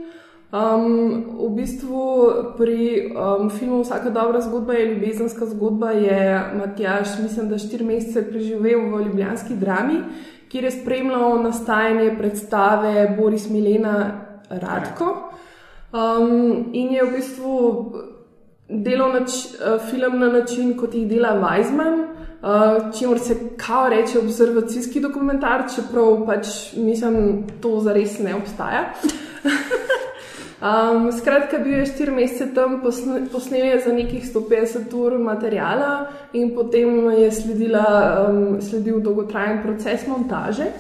E: Um, v bistvu pri um, filmu Vsaka dobra zgodba je ljubezenska zgodba, je Matjaž, mislim, da štiri mesece preživel v ljubljanski drami, kjer je spremljal nastajanje predstave Boris Milena Radko. Um, in je v bistvu delal nač, film na način, kot jih dela Weizmann, uh, čemu se kao reče observacijski dokumentar, čeprav pač mislim, to zares ne obstaja. Um, skratka, bil je štiri mesece tam, posne, posnel je za nekih 150 ur materijala in potem je sledila, um, sledil dolgotrajen proces montaže.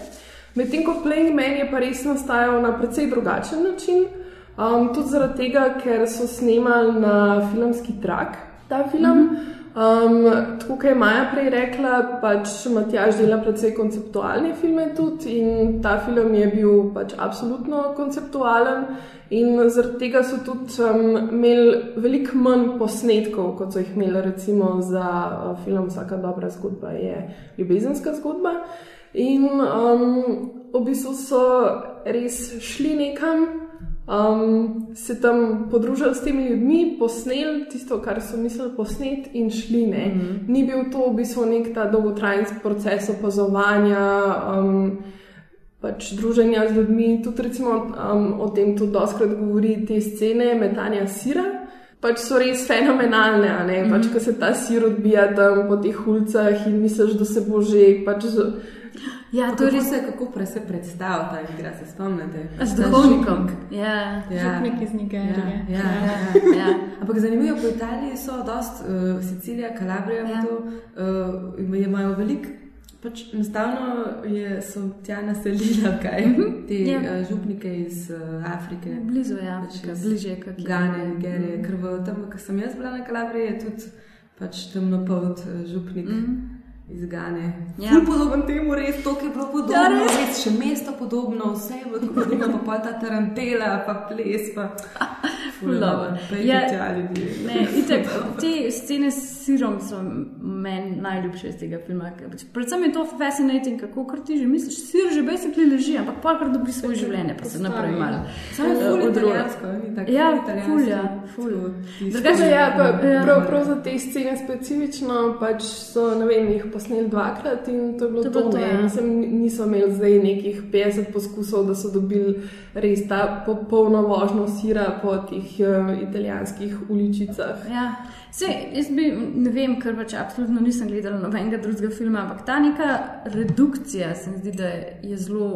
E: Medtem ko Playing Man je pa res nastajal na precej drugačen način, um, tudi zaradi tega, ker so snemali na filmski trak ta film. Mm -hmm. Um, tako kot je Maja prej rekla, pač Matjaž dela precej konceptualne filme tudi in ta film je bil pač absolutno konceptualen. In zaradi tega so tudi um, imeli veliko manj posnetkov, kot so jih imeli recimo za uh, film Vsaka dobra zgodba je ljubezenska zgodba. In um, v bistvu so res šli nekam, um, se tam podružili s temi ljudmi, posneli tisto, kar so mislili posneti, in šli. Mm -hmm. Ni bil to v bistvu nek ta dolgotrajen proces opazovanja. Um, Pač druženja z ljudmi, tudi recimo, um, o tem tudi doskrat govori te scene metanja sira. Pač so res fenomenalne, mm -hmm. pač, ko se ta sir odbija tam po teh ulicah in misliš, da se bo že. Pač.
A: Ja,
I: to je res, kako prej se predstavlja ta igra, se spomnite?
A: Z duhovnikom. Ja,
J: župnik iz Nigerije.
I: Ja, ja,
A: Ja,
I: ja.
A: ja.
I: Ampak zanimivo, po Italiji so dost, uh, Sicilija, Kalabrija, ja. to, uh, imajo veliko. Pač enostavno je, so tja naselila kaj, te
A: Ja.
I: yeah. uh, župnike iz uh, Afrike.
A: Blizu je Afrika, bližje kot
I: Gane, Nigerije, ker v tem, ko sem jaz bila na Kalabriji, je tudi pač temnopolt župnik. Mm. Iz Gane.
A: Ja.
I: Ja. Podoben temu, res to, ki je bilo podobno.
A: Ja, res.
I: res še mesto podobno, vse je bilo podobno, pa pol ta tarantela, pa ples. Pa.
A: ful dobro.
I: Pojdite
A: Ja,
I: tja, ljudje.
A: ne, itak, te scene sirom so meni najljubše iz tega filma. pač Predvsem je to fascinating, kako kar ti že misliš, sir že basically leži, ampak pa kar dobi svoje življenje, pa se naprej malo.
I: Samo je
A: eh,
I: ful italijansko, tako
A: Ja,
I: ful
A: ja, ful.
E: Drugače, ja, pa,
A: Ja.
E: prav, prav za te scene specifično pač so ne vem, jih posneli dvakrat in to je bilo
A: To
E: to.
A: to,
E: ne.
A: ja.
E: Mislim, niso imeli zdaj nekih 50 poskusov, da so dobili res ta popolno vožnjo sira po teh uh, italijanskih uličicah.
A: Ja. Sej, jaz bi, ne vem, ker pač absolutno nisem gledala nobenega drugega filma, ampak ta neka redukcija se mi zdi, da je zelo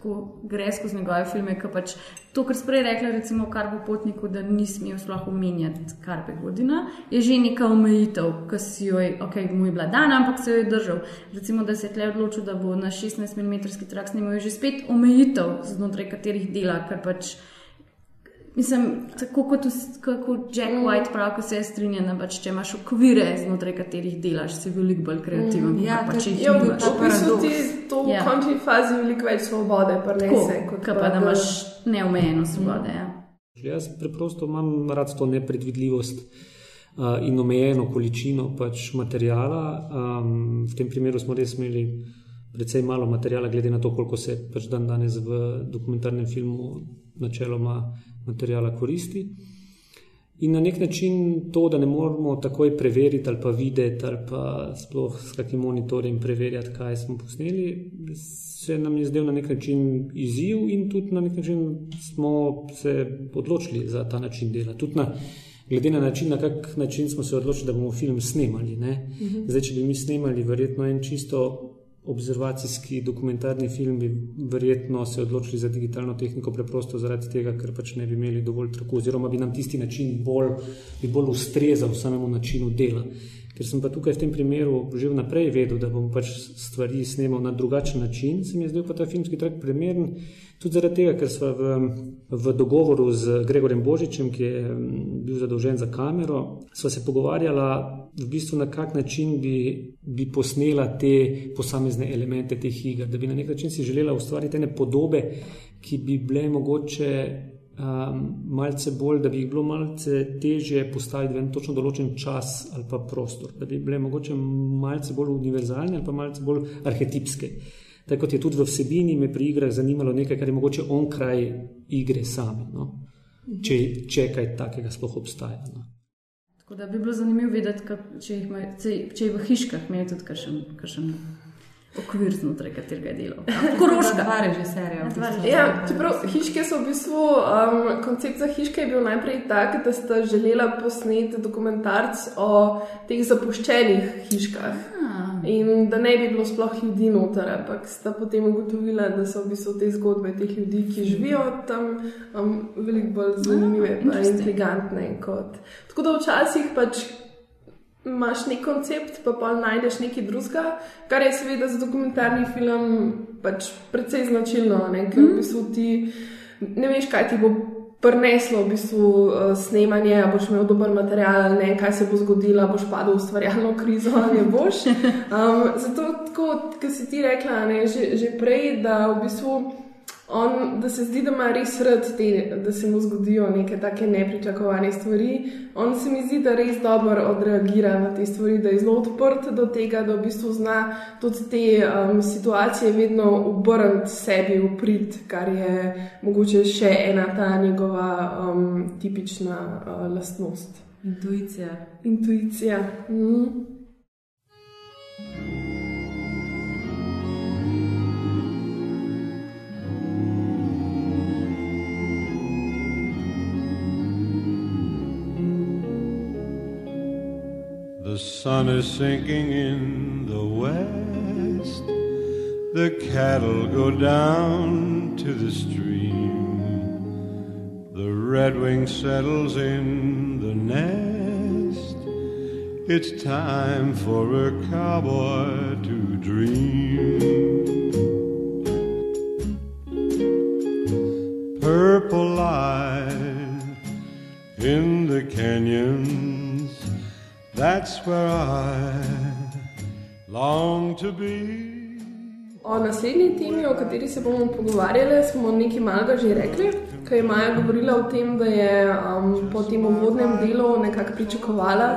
A: tako gre skozi njegove filme, ki pač to, kar sprej rekla, recimo o Karbu Potniku, da ni smel sploh omenjati Karbe Godina, je že neka omejitev, ki si jo je, ok, mu je bila dana, ampak se jo je držal. Recimo, da se je tle odločil, da bo na 16 mm trak snimal, je že spet omejitev, znotraj katerih dela, ker pač Mislim, tako kot, kako Jack White pravi, ko se je strinjal, da pač, če imaš okvire, znotraj katerih delaš, si veliko bolj kreativen.
I: Mm, ja,
A: pa
I: to-
A: če jih
E: Ja, v, bistvu ti to v
A: Ja.
E: končni fazi veliko več svobode
A: Tako,
E: prenese. kot
A: kot pa da imaš neomejeno svobode. Ja.
H: Jaz preprosto imam rad to nepredvidljivost uh, in omejeno količino pač materijala. Um, v tem primeru smo res imeli precej malo materijala, glede na to, koliko se pač dan danes v dokumentarnem filmu načeloma materijala koristi. In na nek način to, da ne moramo takoj preveriti ali pa videti ali pa sploh s kakim monitorjem preverjati, kaj smo posneli, se nam je zdel na nek način izziv in tudi na nek način smo se odločili za ta način dela. Tudi na, glede na način, na kak način smo se odločili, da bomo film snemali. Ne? Zdaj, če bi mi snemali verjetno en čisto observacijski dokumentarni film, bi verjetno se odločili za digitalno tehniko preprosto zaradi tega, ker pač ne bi imeli dovolj traku, oziroma bi nam tisti način bolj, bolj ustrezal samemu načinu dela. Ker sem pa tukaj v tem primeru že vnaprej vedel, da bom pač stvari snemal na drugačen način, se mi je zdel pa ta filmski trak primeren. Tudi zaradi tega, ker smo v, v dogovoru z Gregorjem Božičem, ki je bil zadolžen za kamero, sva se pogovarjala, v bistvu na kak način bi, bi posnela te posamezne elemente teh iger, da bi na nek način si želela ustvariti ene podobe, ki bi bile mogoče um, malce bolj, da bi jih bilo malce težje postaviti v en točno določen čas ali pa prostor, da bi bile mogoče malce bolj univerzalne ali pa malce bolj arhetipske. Tako kot je tudi v vsebini, me pri igrah zanimalo nekaj, kar je mogoče onkraj igre same, no? če, če kaj takega sploh obstaja. No?
A: Tako da bi bilo zanimivo videti, kak, če, jih ima, če, če je v hiškah imel tudi kakšen okvir znotraj katerega je delal. Koroška.
I: Dva režiserja. v bistvu.
E: Ja, čeprav hiške so v bistvu, um, koncept za hiške je bil najprej tak, da sta želela posneti dokumentarc o teh zapuščenih hiškah. In da ne bi bilo sploh ljudi noter, ampak sta potem ugotovila, da so v bistvu te zgodbe teh ljudi, ki živijo tam, um, veliko bolj zanimive in
A: interesting.
E: intrigantne. Kot. Tako da včasih pač imaš nek koncept, pa pa najdeš nekaj drugega, kar je seveda za dokumentarni film pač precej značilno, ne? ker v bistvu ti ne veš, kaj ti bo. Prineslo v bistvu uh, snemanje, boš imel dober material, ne, kaj se bo zgodilo, boš padel v ustvarjalno krizo ali ne boš. Um, zato, kot si ti rekla, ne, že, že prej, da v bistvu on, da se zdi, da ima res rad te, da se mu zgodijo neke take nepričakovane stvari. On se mi zdi, da res dobro odreagira na te stvari, da je zelo odprt do tega, da v bistvu zna tudi te um, situacije vedno obrniti sebi v prid, kar je mogoče še ena ta njegova um, tipična uh, lastnost.
I: Intuicija.
E: Intuicija. Mm.
D: Sun is sinking in the west. The cattle go down to the stream. The redwing settles in the nest. It's time for a cowboy to dream. Purple light in the canyons. That's where I long to be.
E: O naslednji temi, o kateri se bomo pogovarjali, smo nekaj malega že rekli, ker je Maja govorila o tem, da je um, po tem uvodnem delu nekako pričakovala,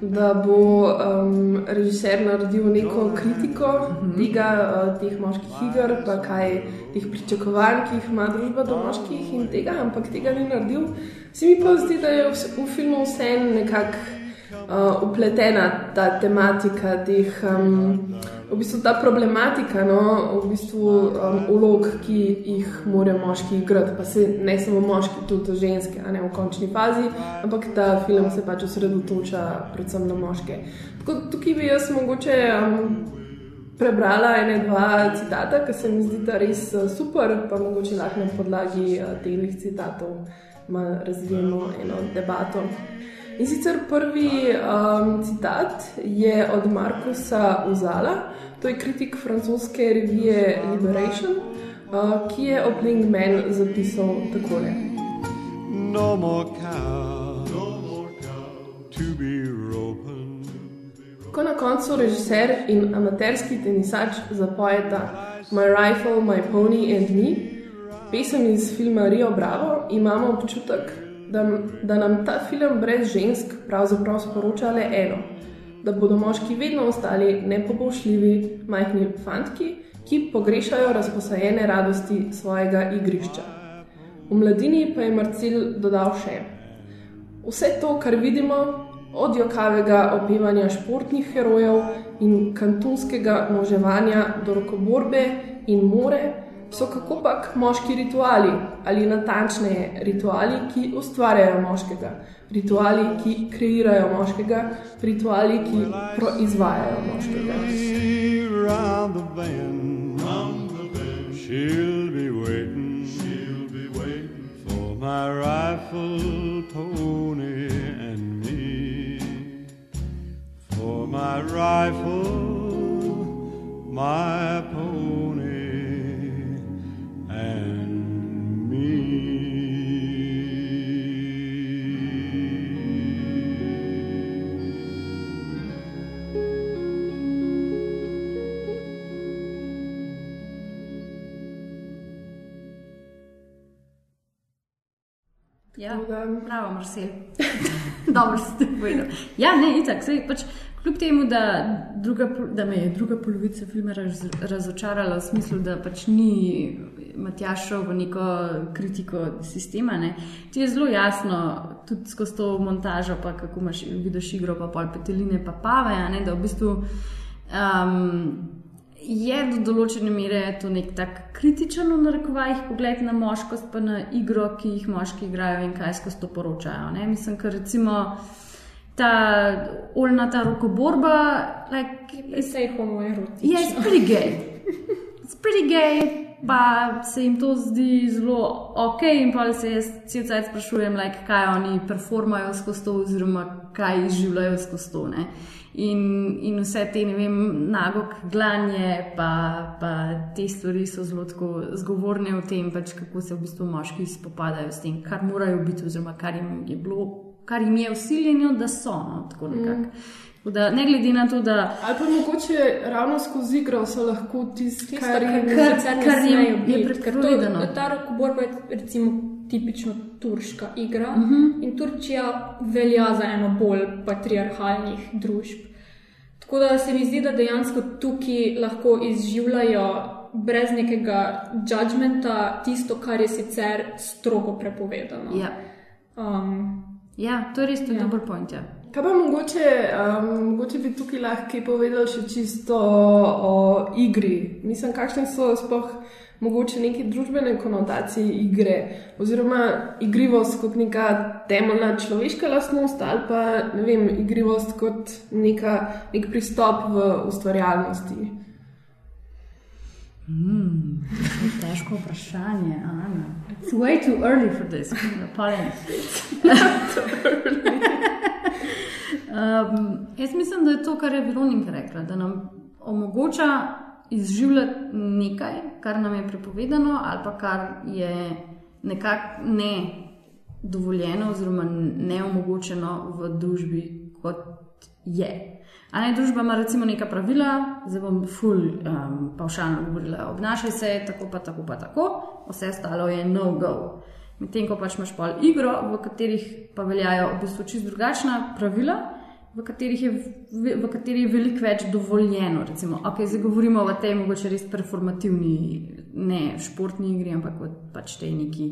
E: da bo um, režiser naredil neko kritiko tega, uh, teh moških iger, pa kaj teh pričakovanj, ki jih ima družba do moških in tega, ampak tega ni naredil. Se mi pa zdi, da je v, v filmu vseeno nekako uh, upletena ta tematika teh. Um, V bistvu ta problematika, no, v bistvu um, ulog, ki jih morajo moški igrati, pa se ne samo moški, tudi ženske, a ne v končni fazi, ampak ta film se pač osredotoča predvsem na moške. Tako, tukaj bi jaz mogoče um, prebrala ene dva citata, ki se mi zdi, da res uh, super, pa mogoče lahko na podlagi uh, teh citatov razvijemo eno debato. In sicer prvi um, citat je od Markusa Uzala, to je kritik francoske revije Liberation, uh, ki je o Pling Man zapisal takole.
D: No more cow, no more cow to be roping.
E: Ko na koncu režiser in amaterski tenisač zapojeta My Rifle, My Pony and Me, pesem iz filma Rio Bravo, imamo občutek, da, da nam ta film brez žensk pravzaprav sporoča le eno: da bodo moški vedno ostali nepoboljšljivi, majhni fantki, ki pogrešajo razposajene radosti svojega igrišča. V mladini pa je Marcel dodal še: Vse to, kar vidimo, od jokavega opevanja športnih herojev in kantunskega moževanja do rokoborbe in more, so kakopak moški rituali, ali natančneje rituali, ki ustvarjajo moškega, rituali, ki kreirajo moškega, rituali, ki proizvajajo moškega.
D: She'll be waiting, she'll be waiting for my rifle, pony, and me. For my rifle, my pony,
A: Ja, bravo, Marcel. Dobro ste povedali. Ja, ne, itak, sej, pač, kljub temu, da, druga, da me je druga polovica filma raz, razočarala v smislu, da pač ni Matjaš šel v neko kritiko sistema, ne, ti je zelo jasno, tudi skozi to montažo, pa kako imaš vidiš igro, pa pol peteline, pa pave, ne, da v bistvu. Um, Je do določene mere to nek tak kritičen, v narekovajih, pogled na moškost, pa na igro, ki jih moški igrajo in kaj skozi to poročajo. Ne? Mislim, ker recimo ta oljna ta rokoborba, like,
J: Vse je homoerotično.
A: je yes, pretty gay. It's pretty gay, pa se jim to zdi zelo ok, in pa se jaz cel cel sprašujem, like, kaj oni performajo skozi to, oziroma kaj življajo skozi to. Ne? In, in vse te, ne vem, nagog glanje, pa, pa te stvari so zelo tako zgovorne o tem, pač kako se v bistvu moški spopadajo s tem, kar morajo biti, oziroma kar jim je bilo, kar jim je usiljeno, da so. No, tako nekako. Tako Da, ne glede na to, da
E: Ali pa mogoče ravno skozi igro so lahko tisti,
J: Tisto,
E: kar
J: kar, kar,
A: kar
J: kar
A: jim je prepovedano.
J: Ta rokoborba je recimo tipično turška igra uh -huh. in Turčija velja za eno bolj patriarhalnih družb. Tako da se mi zdi, da dejansko tukaj lahko izživljajo brez nekega judgmenta tisto, kar je sicer strogo prepovedano.
A: ja,
J: Um,
A: ja, to je res tudi
J: Ja.
A: dober point. Ja.
E: Kaj pa mogoče, um, mogoče bi tukaj lahko povedal še čisto o igri? Mislim, kakšne so sploh mogoče neke družbene konotacije igre, oziroma igrivost kot neka temeljna človeška lastnost ali pa ne vem, igrivost kot neka, nek pristop v ustvarjalnosti.
A: Mm, to je težko vprašanje, Ana. It's way too early for this. Apologies. um, jaz mislim, da je to, kar je Veronika rekla, da nam omogoča izživljati nekaj, kar nam je prepovedano, ali pa kar je nekako ne dovoljeno, oziroma neomogočeno v družbi, kot je. A ne družba ima recimo neka pravila, zdaj bom ful um, pavšalno govorila, obnašaj se tako, pa tako, pa tako, vse ostalo je no-go. Medtem ko pač imaš pol igro, v katerih pa veljajo v bistvu čisto drugačna pravila, v katerih je, v, katerih je veliko več dovoljeno. Recimo, okay, zdaj govorimo o tej mogoče res performativni, ne športni igri, ampak o pač tej neki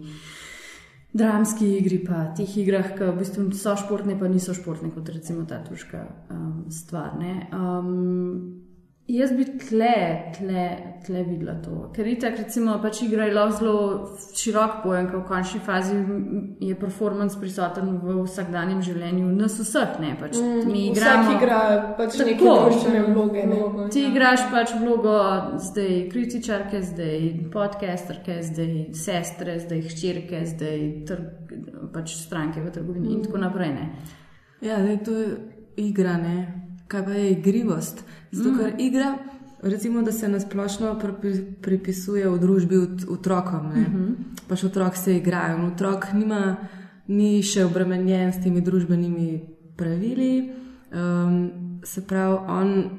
A: dramski igri, pa teh igrah, ki v bistvu so športne, pa niso športne, kot recimo ta tuška um, stvar. ne. Um, Jaz bi tle, tle, tle videla to. Ker itak, recimo, pač igra je lahko zelo širok pojem, ker v končni fazi je performance prisoten v vsakdanjem življenju nas vseh. Ne, pač
E: Mm,
A: mi
E: vsak
A: igramo,
E: igra pač neke
A: Tako.
E: družbene vloge, ne.
A: Ti igraš pač vlogo zdaj kritičarke, zdaj podcasterke, zdaj sestre, zdaj hčerke, zdaj trg, pač stranke v trgovini in tako naprej. Ne.
I: Ja, zdaj, to je igra, ne? Kaj pa je igrivost. Zato,
A: Mm.
I: ker igra, recimo, da se nasplošno pripi- pripisuje v družbi ot- otrokom. Ne?
A: Mhm.
I: Pač otrok se igra in otrok nima, ni še obremenjen s temi družbenimi pravili. Um, se pravi, on.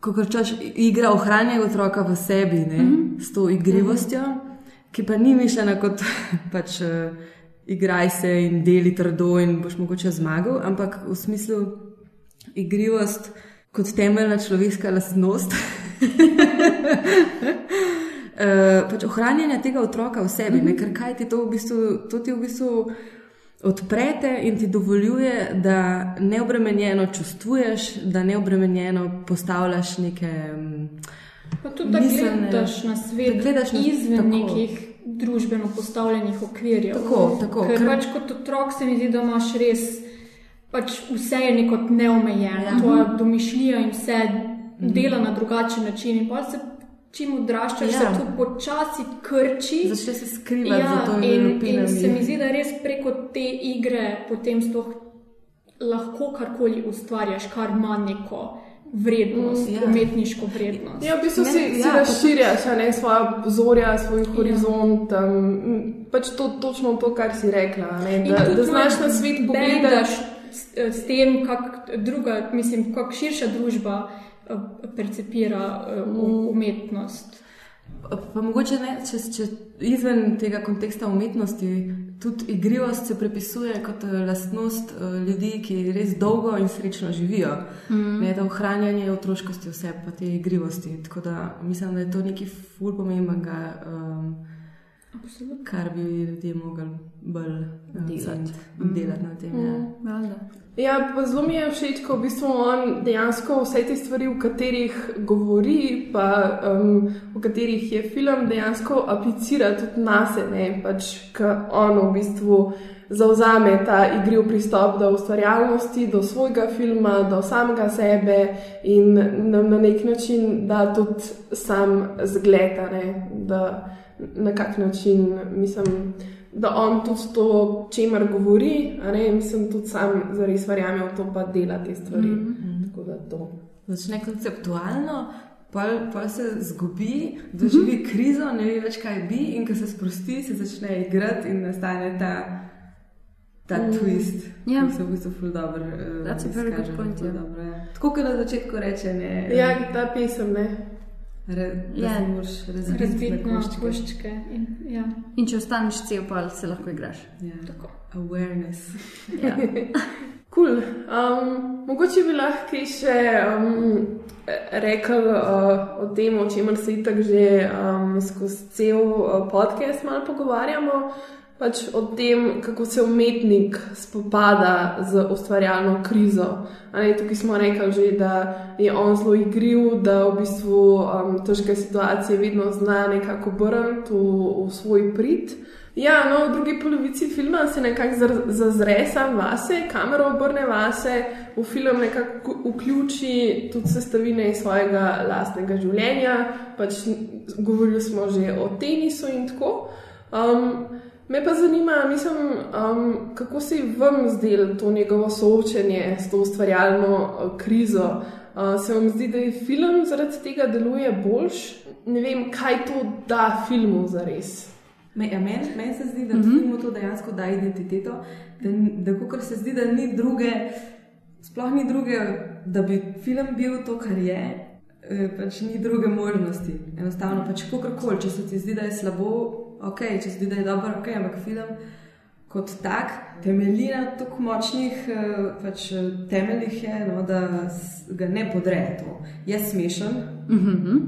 I: Ko rečeš, igra ohranja otroka v sebi, ne, mm -hmm. s to igrivostjo, mm -hmm. ki pa ni mišljena kot pač, uh, igraj se in deli trdo in boš mogoče zmagal, ampak v smislu igrivost kot temeljna človeška lastnost. Uh, pač ohranjanje tega otroka v sebi, mm -hmm. ker kaj ti to v bistvu, to ti v bistvu odprete in ti dovoljuje, da neobremenjeno čustvuješ, da neobremenjeno postavljaš neke. mm,
J: Pa tudi, da
I: miselne-
J: gledaš na svet
I: da gledaš na-
J: izven
I: tako.
J: nekih družbeno postavljenih okvirjev.
I: Tako, tako,
J: Ker
I: ker-
J: pač kot otrok se mi zdi, da imaš res, pač vse je neko neomejeno,
I: Ja.
J: ja. tvoja domišljija in vse
I: Mhm.
J: dela na drugačen način. In pa se čim odraščaš,
I: Ja.
J: ja. se to počasi krči.
I: Začne se skrivati
J: ja, in, in se mi zdi, da res preko te igre potem sploh lahko karkoli ustvarjaš, kar ima neko vrednost,
E: Mm, ja.
J: umetniško vrednost.
E: Ja, v bistvu si,
J: Ne,
E: si
J: ja, pa
E: razširjaš a ne, svoja pozorja, svoj horizont. Um, pač to, točno to, kar si rekla. a Ne, da, da znaš na svet pogledati.
J: S, s tem, kako druga, mislim, kako širša družba eh, percepira eh, umetnost.
I: Pa, mogoče ne, če, če izven tega konteksta umetnosti, tudi igrivost se prepisuje kot eh, lastnost ljudi, ki res dolgo in srečno živijo.
A: Mhm.
I: Ne, da ohranjanje otroškosti vse, pa te igrivosti. Tako da mislim, da je to nekaj ful pomembnega, um, kar bi ljudje mogli bolj eh, ceniti in delati na tem. Ja.
A: Mm.
E: Ja, pa zelo mi je všeč, ko v bistvu on dejansko vse te stvari, o katerih govori, pa um, o katerih je film, dejansko aplicira tudi na sebe. Pač, ker on v bistvu zauzame ta igriv pristop do ustvarjalnosti, do svojega filma, do samega sebe in nam na nek način da tudi sam zgled, da na kak način mislim da on tudi to, čemer govori, a ne, mislim, tudi sam zares verjame v to, pa dela te stvari. Mm -hmm. Tako da to.
I: Začne konceptualno, pol, pol se zgubi, doživi krizo, ne ve več, kaj bi, in ko se sprosti, se začne igrati in nastane ta, ta
A: Mm.
I: twist.
A: Ja.
I: ki se v bistvu ful dobro. eh,
A: That's a very good point,
I: ful
A: ja.
I: dobro, ja. Tako kot na začetku reče, ne.
E: Ja, ta pesem, ne.
I: Re,
A: Ja.
I: razbiti
J: Razbiti
I: na koščke.
J: koščke. In, ja.
A: In če ostaneš cel, pa se lahko igraš.
I: Ja. Awareness.
A: Ja.
E: Cool. Um, mogoče bi lahko še um, rekel uh, o tem, o čemer se itak že um, skozi cel uh, podcast malo pogovarjamo. Pač o tem, kako se umetnik spopada z ustvarjalno krizo. Ne, tukaj smo rekli, že, da je on zelo igriv, da v bistvu um, težke situacije vedno zna nekako obrniti v, v svoj prid. Ja, no, v drugi polovici filma se nekako zazre sam vase, kamera obrne vase, v film nekako vključi tudi sestavine iz svojega lastnega življenja. Pač govorili smo že o tenisu in tako. Um, me pa zanima, mislim, um, kako se je vam zdelo to njegovo soočenje s to ustvarjalno uh, krizo. Uh, se vam zdi, da je film zaradi tega deluje boljš? Ne vem, kaj to da filmu za res.
I: Me, meni men se zdi, da mm -hmm. filmu to dejansko da identiteto, da, da kot se zdi, da ni druge, sploh ni druge, da bi film bil to, kar je, eh, pač ni druge možnosti. Enostavno, pač kakorkoli, če se ti zdi, da je slabo, ok, če se zdi, da je dobro, ok, ampak film kot tak temelji na tako močnih eh, pač, temeljih, je, no, da ga ne podre to. Je smešen.
A: Mhm.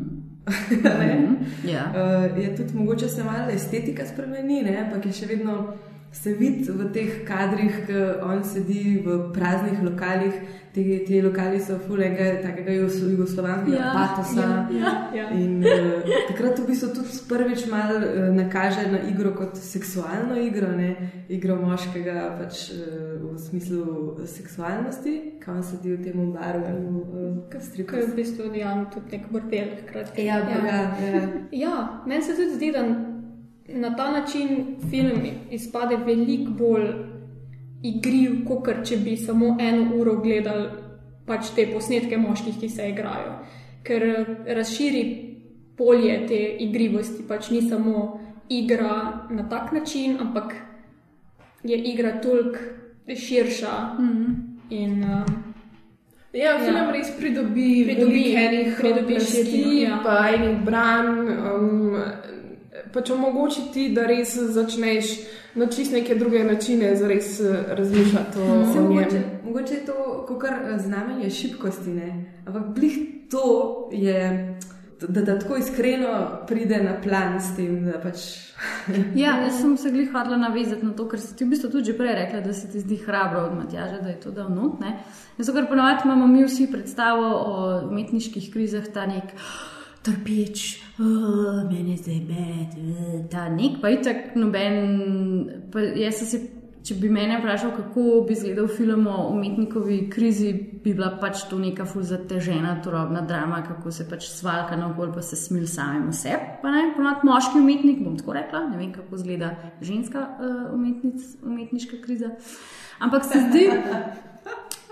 I: ne?
A: Ja.
I: Uh, je tudi mogoče se malo estetika spremeni, ne? ampak je še vedno se vidi v teh kadrih, ki on sedi v praznih lokalih. Te, te lokali so fulega, takega jugos- jugoslovanskega
A: Ja,
I: patosa.
A: ja, ja, ja.
I: In uh, takrat v bistvu tudi prvič malo uh, nakaže na igro kot seksualno igro, ne igro moškega, pač uh, v smislu seksualnosti, kaj on sedi v tem baru uh, kastriku.
J: Ko je v bistvu dejansko tudi nek bordel. hkrati.
I: Ja, ja, ja.
J: ja meni se tudi zdi, da na ta način film izpade veliko bolj igriv, kot če bi samo eno uro gledali pač te posnetke moških, ki se igrajo. Ker eh, razširi polje te igrivosti, pač ni samo igra na tak način, ampak je igra toliko širša.
A: Mhm.
J: In, uh,
E: Ja, film ja. res pridobi,
J: Pridobi,
E: enih
J: pridobi širino, ja.
E: pa enih bran. Um, pač omogoči ti, da res začneš na čist neke druge načine zares eh, razmišljati o,
I: Se
E: o
I: mogoče,
E: njem.
I: mogoče je to kot znamenje šibkosti, ne? ampak blih to je, da, da tako iskreno pride na plan s tem. da Pač...
A: Ja, jaz sem se glih hodila navezati na to, kar si ti v bistvu tudi prej rekla, da se ti zdi hrabro od Matjaža, da je to dal not. ne. Zato, ker ponovadi imamo mi vsi predstavo o umetniških krizah, ta nek trpeč, oh, meni je zdaj med, uh, ta nek, pa je tako noben. Jaz sem se, če bi mene vprašal, kako bi izgledal film o umetnikovi krizi, bi bila pač to neka ful zatežena, turobna drama, kako se pač svalka na okolje, pa se smil samemu sebi. Pa ne, ponovadi moški umetnik, bom tako rekla, ne vem, kako izgleda ženska uh, umetnic, umetniška kriza. Ampak se zdi,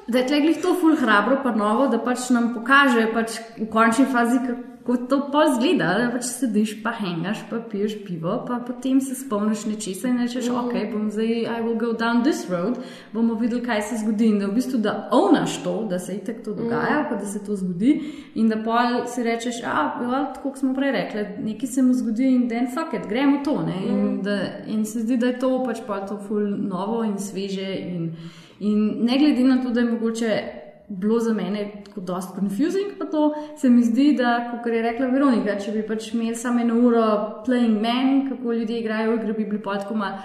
A: da je tle to ful hrabro, pa novo, da pač nam pokaže pač v končni fazi, kako to pa zgleda. Da pač sediš, pa hengaš, pa piješ pivo, pa potem se spomniš nečesa in rečeš, ok, bom zdaj, I will go down this road, bomo videli, kaj se zgodi. In da v bistvu da ovnaš to, da se itek to dogaja, pa da se to zgodi, in da pol si rečeš, a, ja, tako smo prej rekli, nekaj se mu zgodi in then fuck it, gremo to. Ne? In, da, in se zdi, da je to pač pa to ful novo in sveže. In, In ne glede na to, da je mogoče bilo za mene tako dosti confusing, pa to se mi zdi, da, kot je rekla Veronika, če bi pač imeli samo eno uro playing man, kako ljudje igrajo igre, bi bili pa tako malo.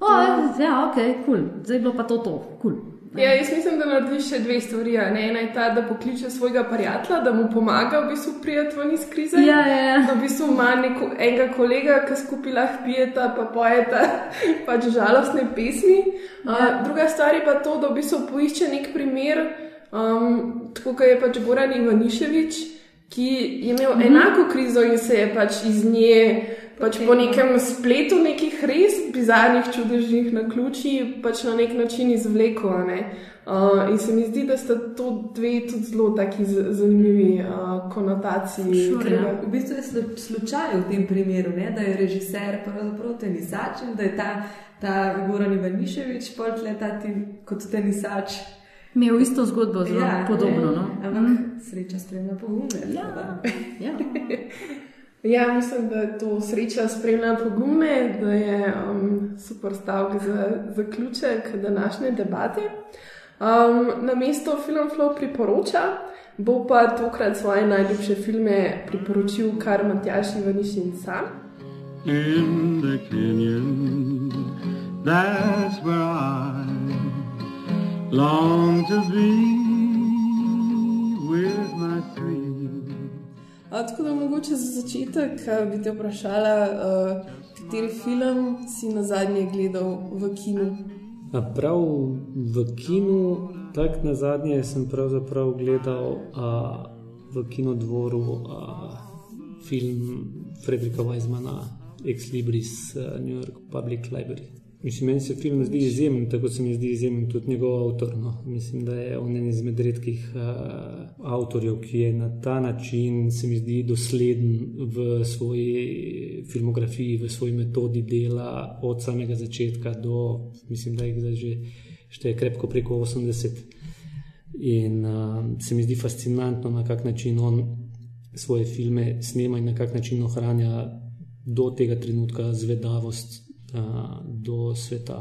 A: Oh, ja, ok, kul, cool. zdaj je bilo pa to to, kul. Cool.
E: Ja, jaz mislim, da narediš še dve stvari. Ne? Ena je ta, da pokliče svojega prijatelja, da mu pomaga v bistvu prijeti ven iz krize.
A: Ja, ja, ja.
E: Da v bistvu ima neko, enega kolega, ki skupaj lahko pijeta, pa pojeta pač žalostne pesmi. Ja. Uh, druga stvar je pa to, da v bistvu poišče nek primer, um, tako kot je pač Goran Ivaniševič, ki je imel mhm. enako krizo in se je pač iz nje. Pač po nekem spletu nekih res bizarnih, čudežnih naključij, pač na nek način izvlekel. Ne? Uh, in se mi zdi, da sta to dve tudi zelo taki zanimivi uh, konotaciji.
I: Ker
E: tega.
I: v bistvu je slu- slučaj v tem primeru, ne, da je režiser pravzaprav tenisač in da je ta, ta Goran Ivaniševič potle ta ti, kot tenisač.
A: Imel isto zgodbo, zelo ja, podobno. No?
I: Ampak mm. sreča spremlja pogume.
A: Ja, ja.
E: Ja, mislim, da je to sreča spremlja pogume, da je um, super stavek za zaključek današnje debate. Um, na mesto Film Flow priporoča, bo pa tokrat svoje najljubše filme priporočil kar Matjaš Ivanišin sam.
D: in the canyon. That's where I long to be with my three.
E: A, tako da mogoče za začetek a, bi te vprašala, a, kateri film si na zadnje gledal v kinu.
H: A prav v kinu, tako na zadnje sem pravzaprav gledal a, v kinodvoru a, film Frederika Weizmana, Ex Libris, a, New York Public Library. Mislim, meni se film zdi izjemen, tako se mi zdi izjemen tudi njegov avtor. No. Mislim, da je on en izmed redkih uh, avtorjev, ki je na ta način, se mi zdi, dosleden v svoji filmografiji, v svoji metodi dela, od samega začetka do, mislim, da jih zdaj že šteje krepko preko 80. In uh, se mi zdi fascinantno, na kak način on svoje filme snema in na kak način ohranja do tega trenutka zvedavost do sveta.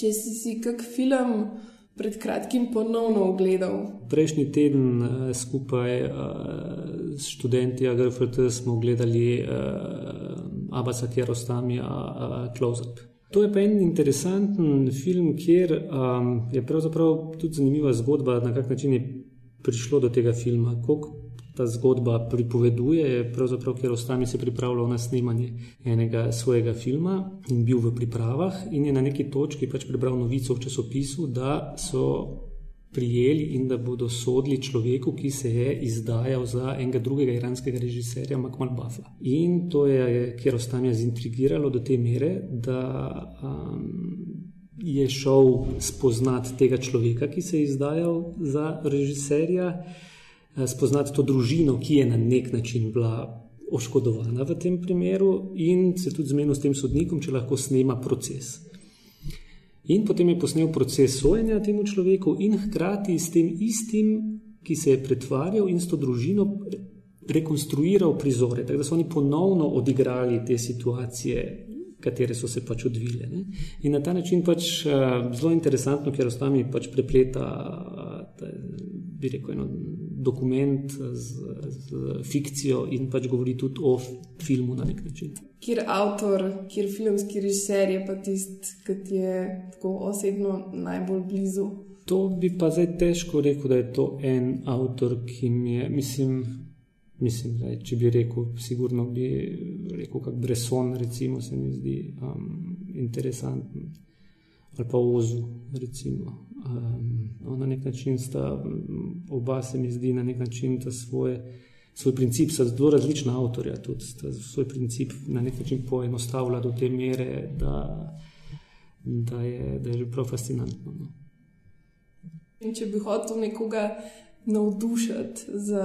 E: Če si si kak film pred kratkim ponovno ogledal?
H: Prejšnji teden skupaj s študenti AGRFT smo gledali Abasa Kjerostamija Close Up. To je pa en interesanten film, kjer um, je pravzaprav tudi zanimiva zgodba, na kak način je prišlo do tega filma. Koliko ta zgodba pripoveduje, je pravzaprav, ker ostami se pripravljal na snemanje enega svojega filma in bil v pripravah in je na neki točki pač prebral novico v časopisu, da so prijeli in da bodo sodili človeku, ki se je izdajal za enega drugega iranskega režiserja, Makmal Bafla. In to je, ker ostami je zintrigiralo do te mere, da um, je šel spoznati tega človeka, ki se je izdajal za režiserja. Eh, spoznati to družino, ki je na nek način bila oškodovana v tem primeru, in se tudi zmenil s tem sodnikom, če lahko snema proces. In potem je posnel proces sojenja temu človeku, in hkrati s tem istim, ki se je pretvarjal in s to družino rekonstruiral prizore, tako da so oni ponovno odigrali te situacije. Katere so se pač odvile. Ne? In na ta način pač uh, zelo interesantno, ker ostami pač prepleta, uh, bi rekel, eno dokument z, z fikcijo in pač govori tudi o filmu na nek način.
E: Kjer avtor, kjer filmski režiser je pa tisti, ki ti je tako osebno najbolj blizu?
H: To bi pa zdaj težko rekel, da je to en avtor, ki mi je, mislim, mislim da če bi rekel, sigurno bi rekel, kot Bresson, recimo, se mi zdi um, interesanten. Ali pa Ozu, recimo. Um, no, na nek način sta oba, se mi zdi, na nek način ta svoje, svoj princip, sta zelo različna avtorja, tudi svoj princip na nek način poenostavlja do te mere, da, da, je, da je že prav fascinantno. No.
E: In če bi hotel nekoga navdušiti za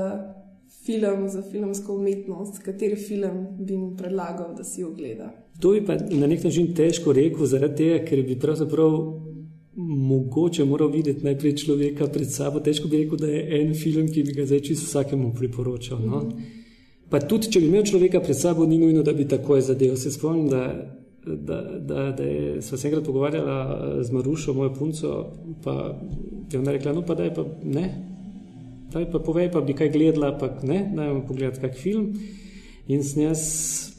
E: film, za filmsko umetnost, kateri film bi mu predlagal, da si ogleda?
H: To bi pa na nek način težko rekel, zaradi tega, ker bi pravzaprav mogoče moral videti najprej človeka pred sabo. Težko bi rekel, da je en film, ki bi ga zdaj čisto vsakemu priporočal. No? Pa tudi, če bi imel človeka pred sabo, ni nujno, da bi takoj zadeval. Se spomnim, da, da, da, da je, sva se enkrat pogovarjala z Marušo, mojo punco, pa je ona rekla, no pa daj pa ne. Pa povej, pa bi kaj gledala, pa ne, dajmo pogledati kak film. In sem jaz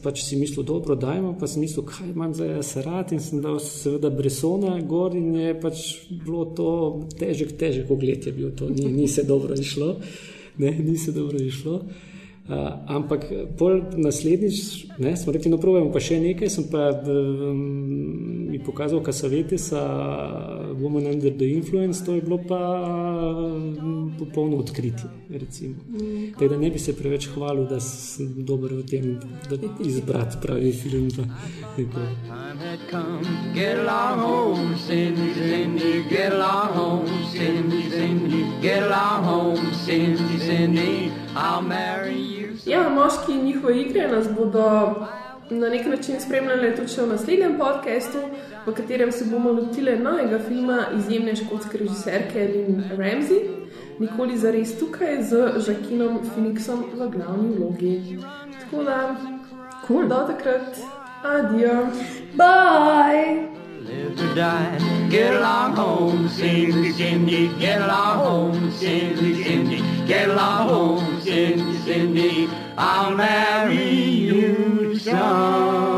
H: pač si mislil, dobro, dajmo, pa sem mislil, kaj imam za jaz rad. In sem dal seveda Bresona gor in je pač bilo to težek, težek ogled je bil to, ni, ni se dobro išlo. Ne, ni se dobro išlo. Uh, ampak pol naslednjič, ne, smo rekli, no, probujemo pa še nekaj, sem pa um, mi pokazal, kaj savete sa Woman Under the Influence, to je bilo pa um, popolno odkritje, recimo. Mm. Tako da ne bi se preveč hvalil, da sem dober v tem, da izbrati pravi film. Come to get along home, Cindy, Cindy, get along home, Cindy, Cindy, get along home, Cindy, Cindy.
E: Ja, moški in njihove igre nas bodo na nek način spremljali tudi v naslednjem podkastu, v katerem se bomo lotili novega filma izjemne škotske režiserke Lynn Ramsey, nikoli za res tukaj z Žakinom Phoenixom v glavni vlogi. Tako da, cool. do takrat, adijo.
J: Bye!
F: Live or die. Get along home, Cindy, Cindy, get along home, Cindy, Cindy, get along home, Cindy, Cindy, I'll marry you, son.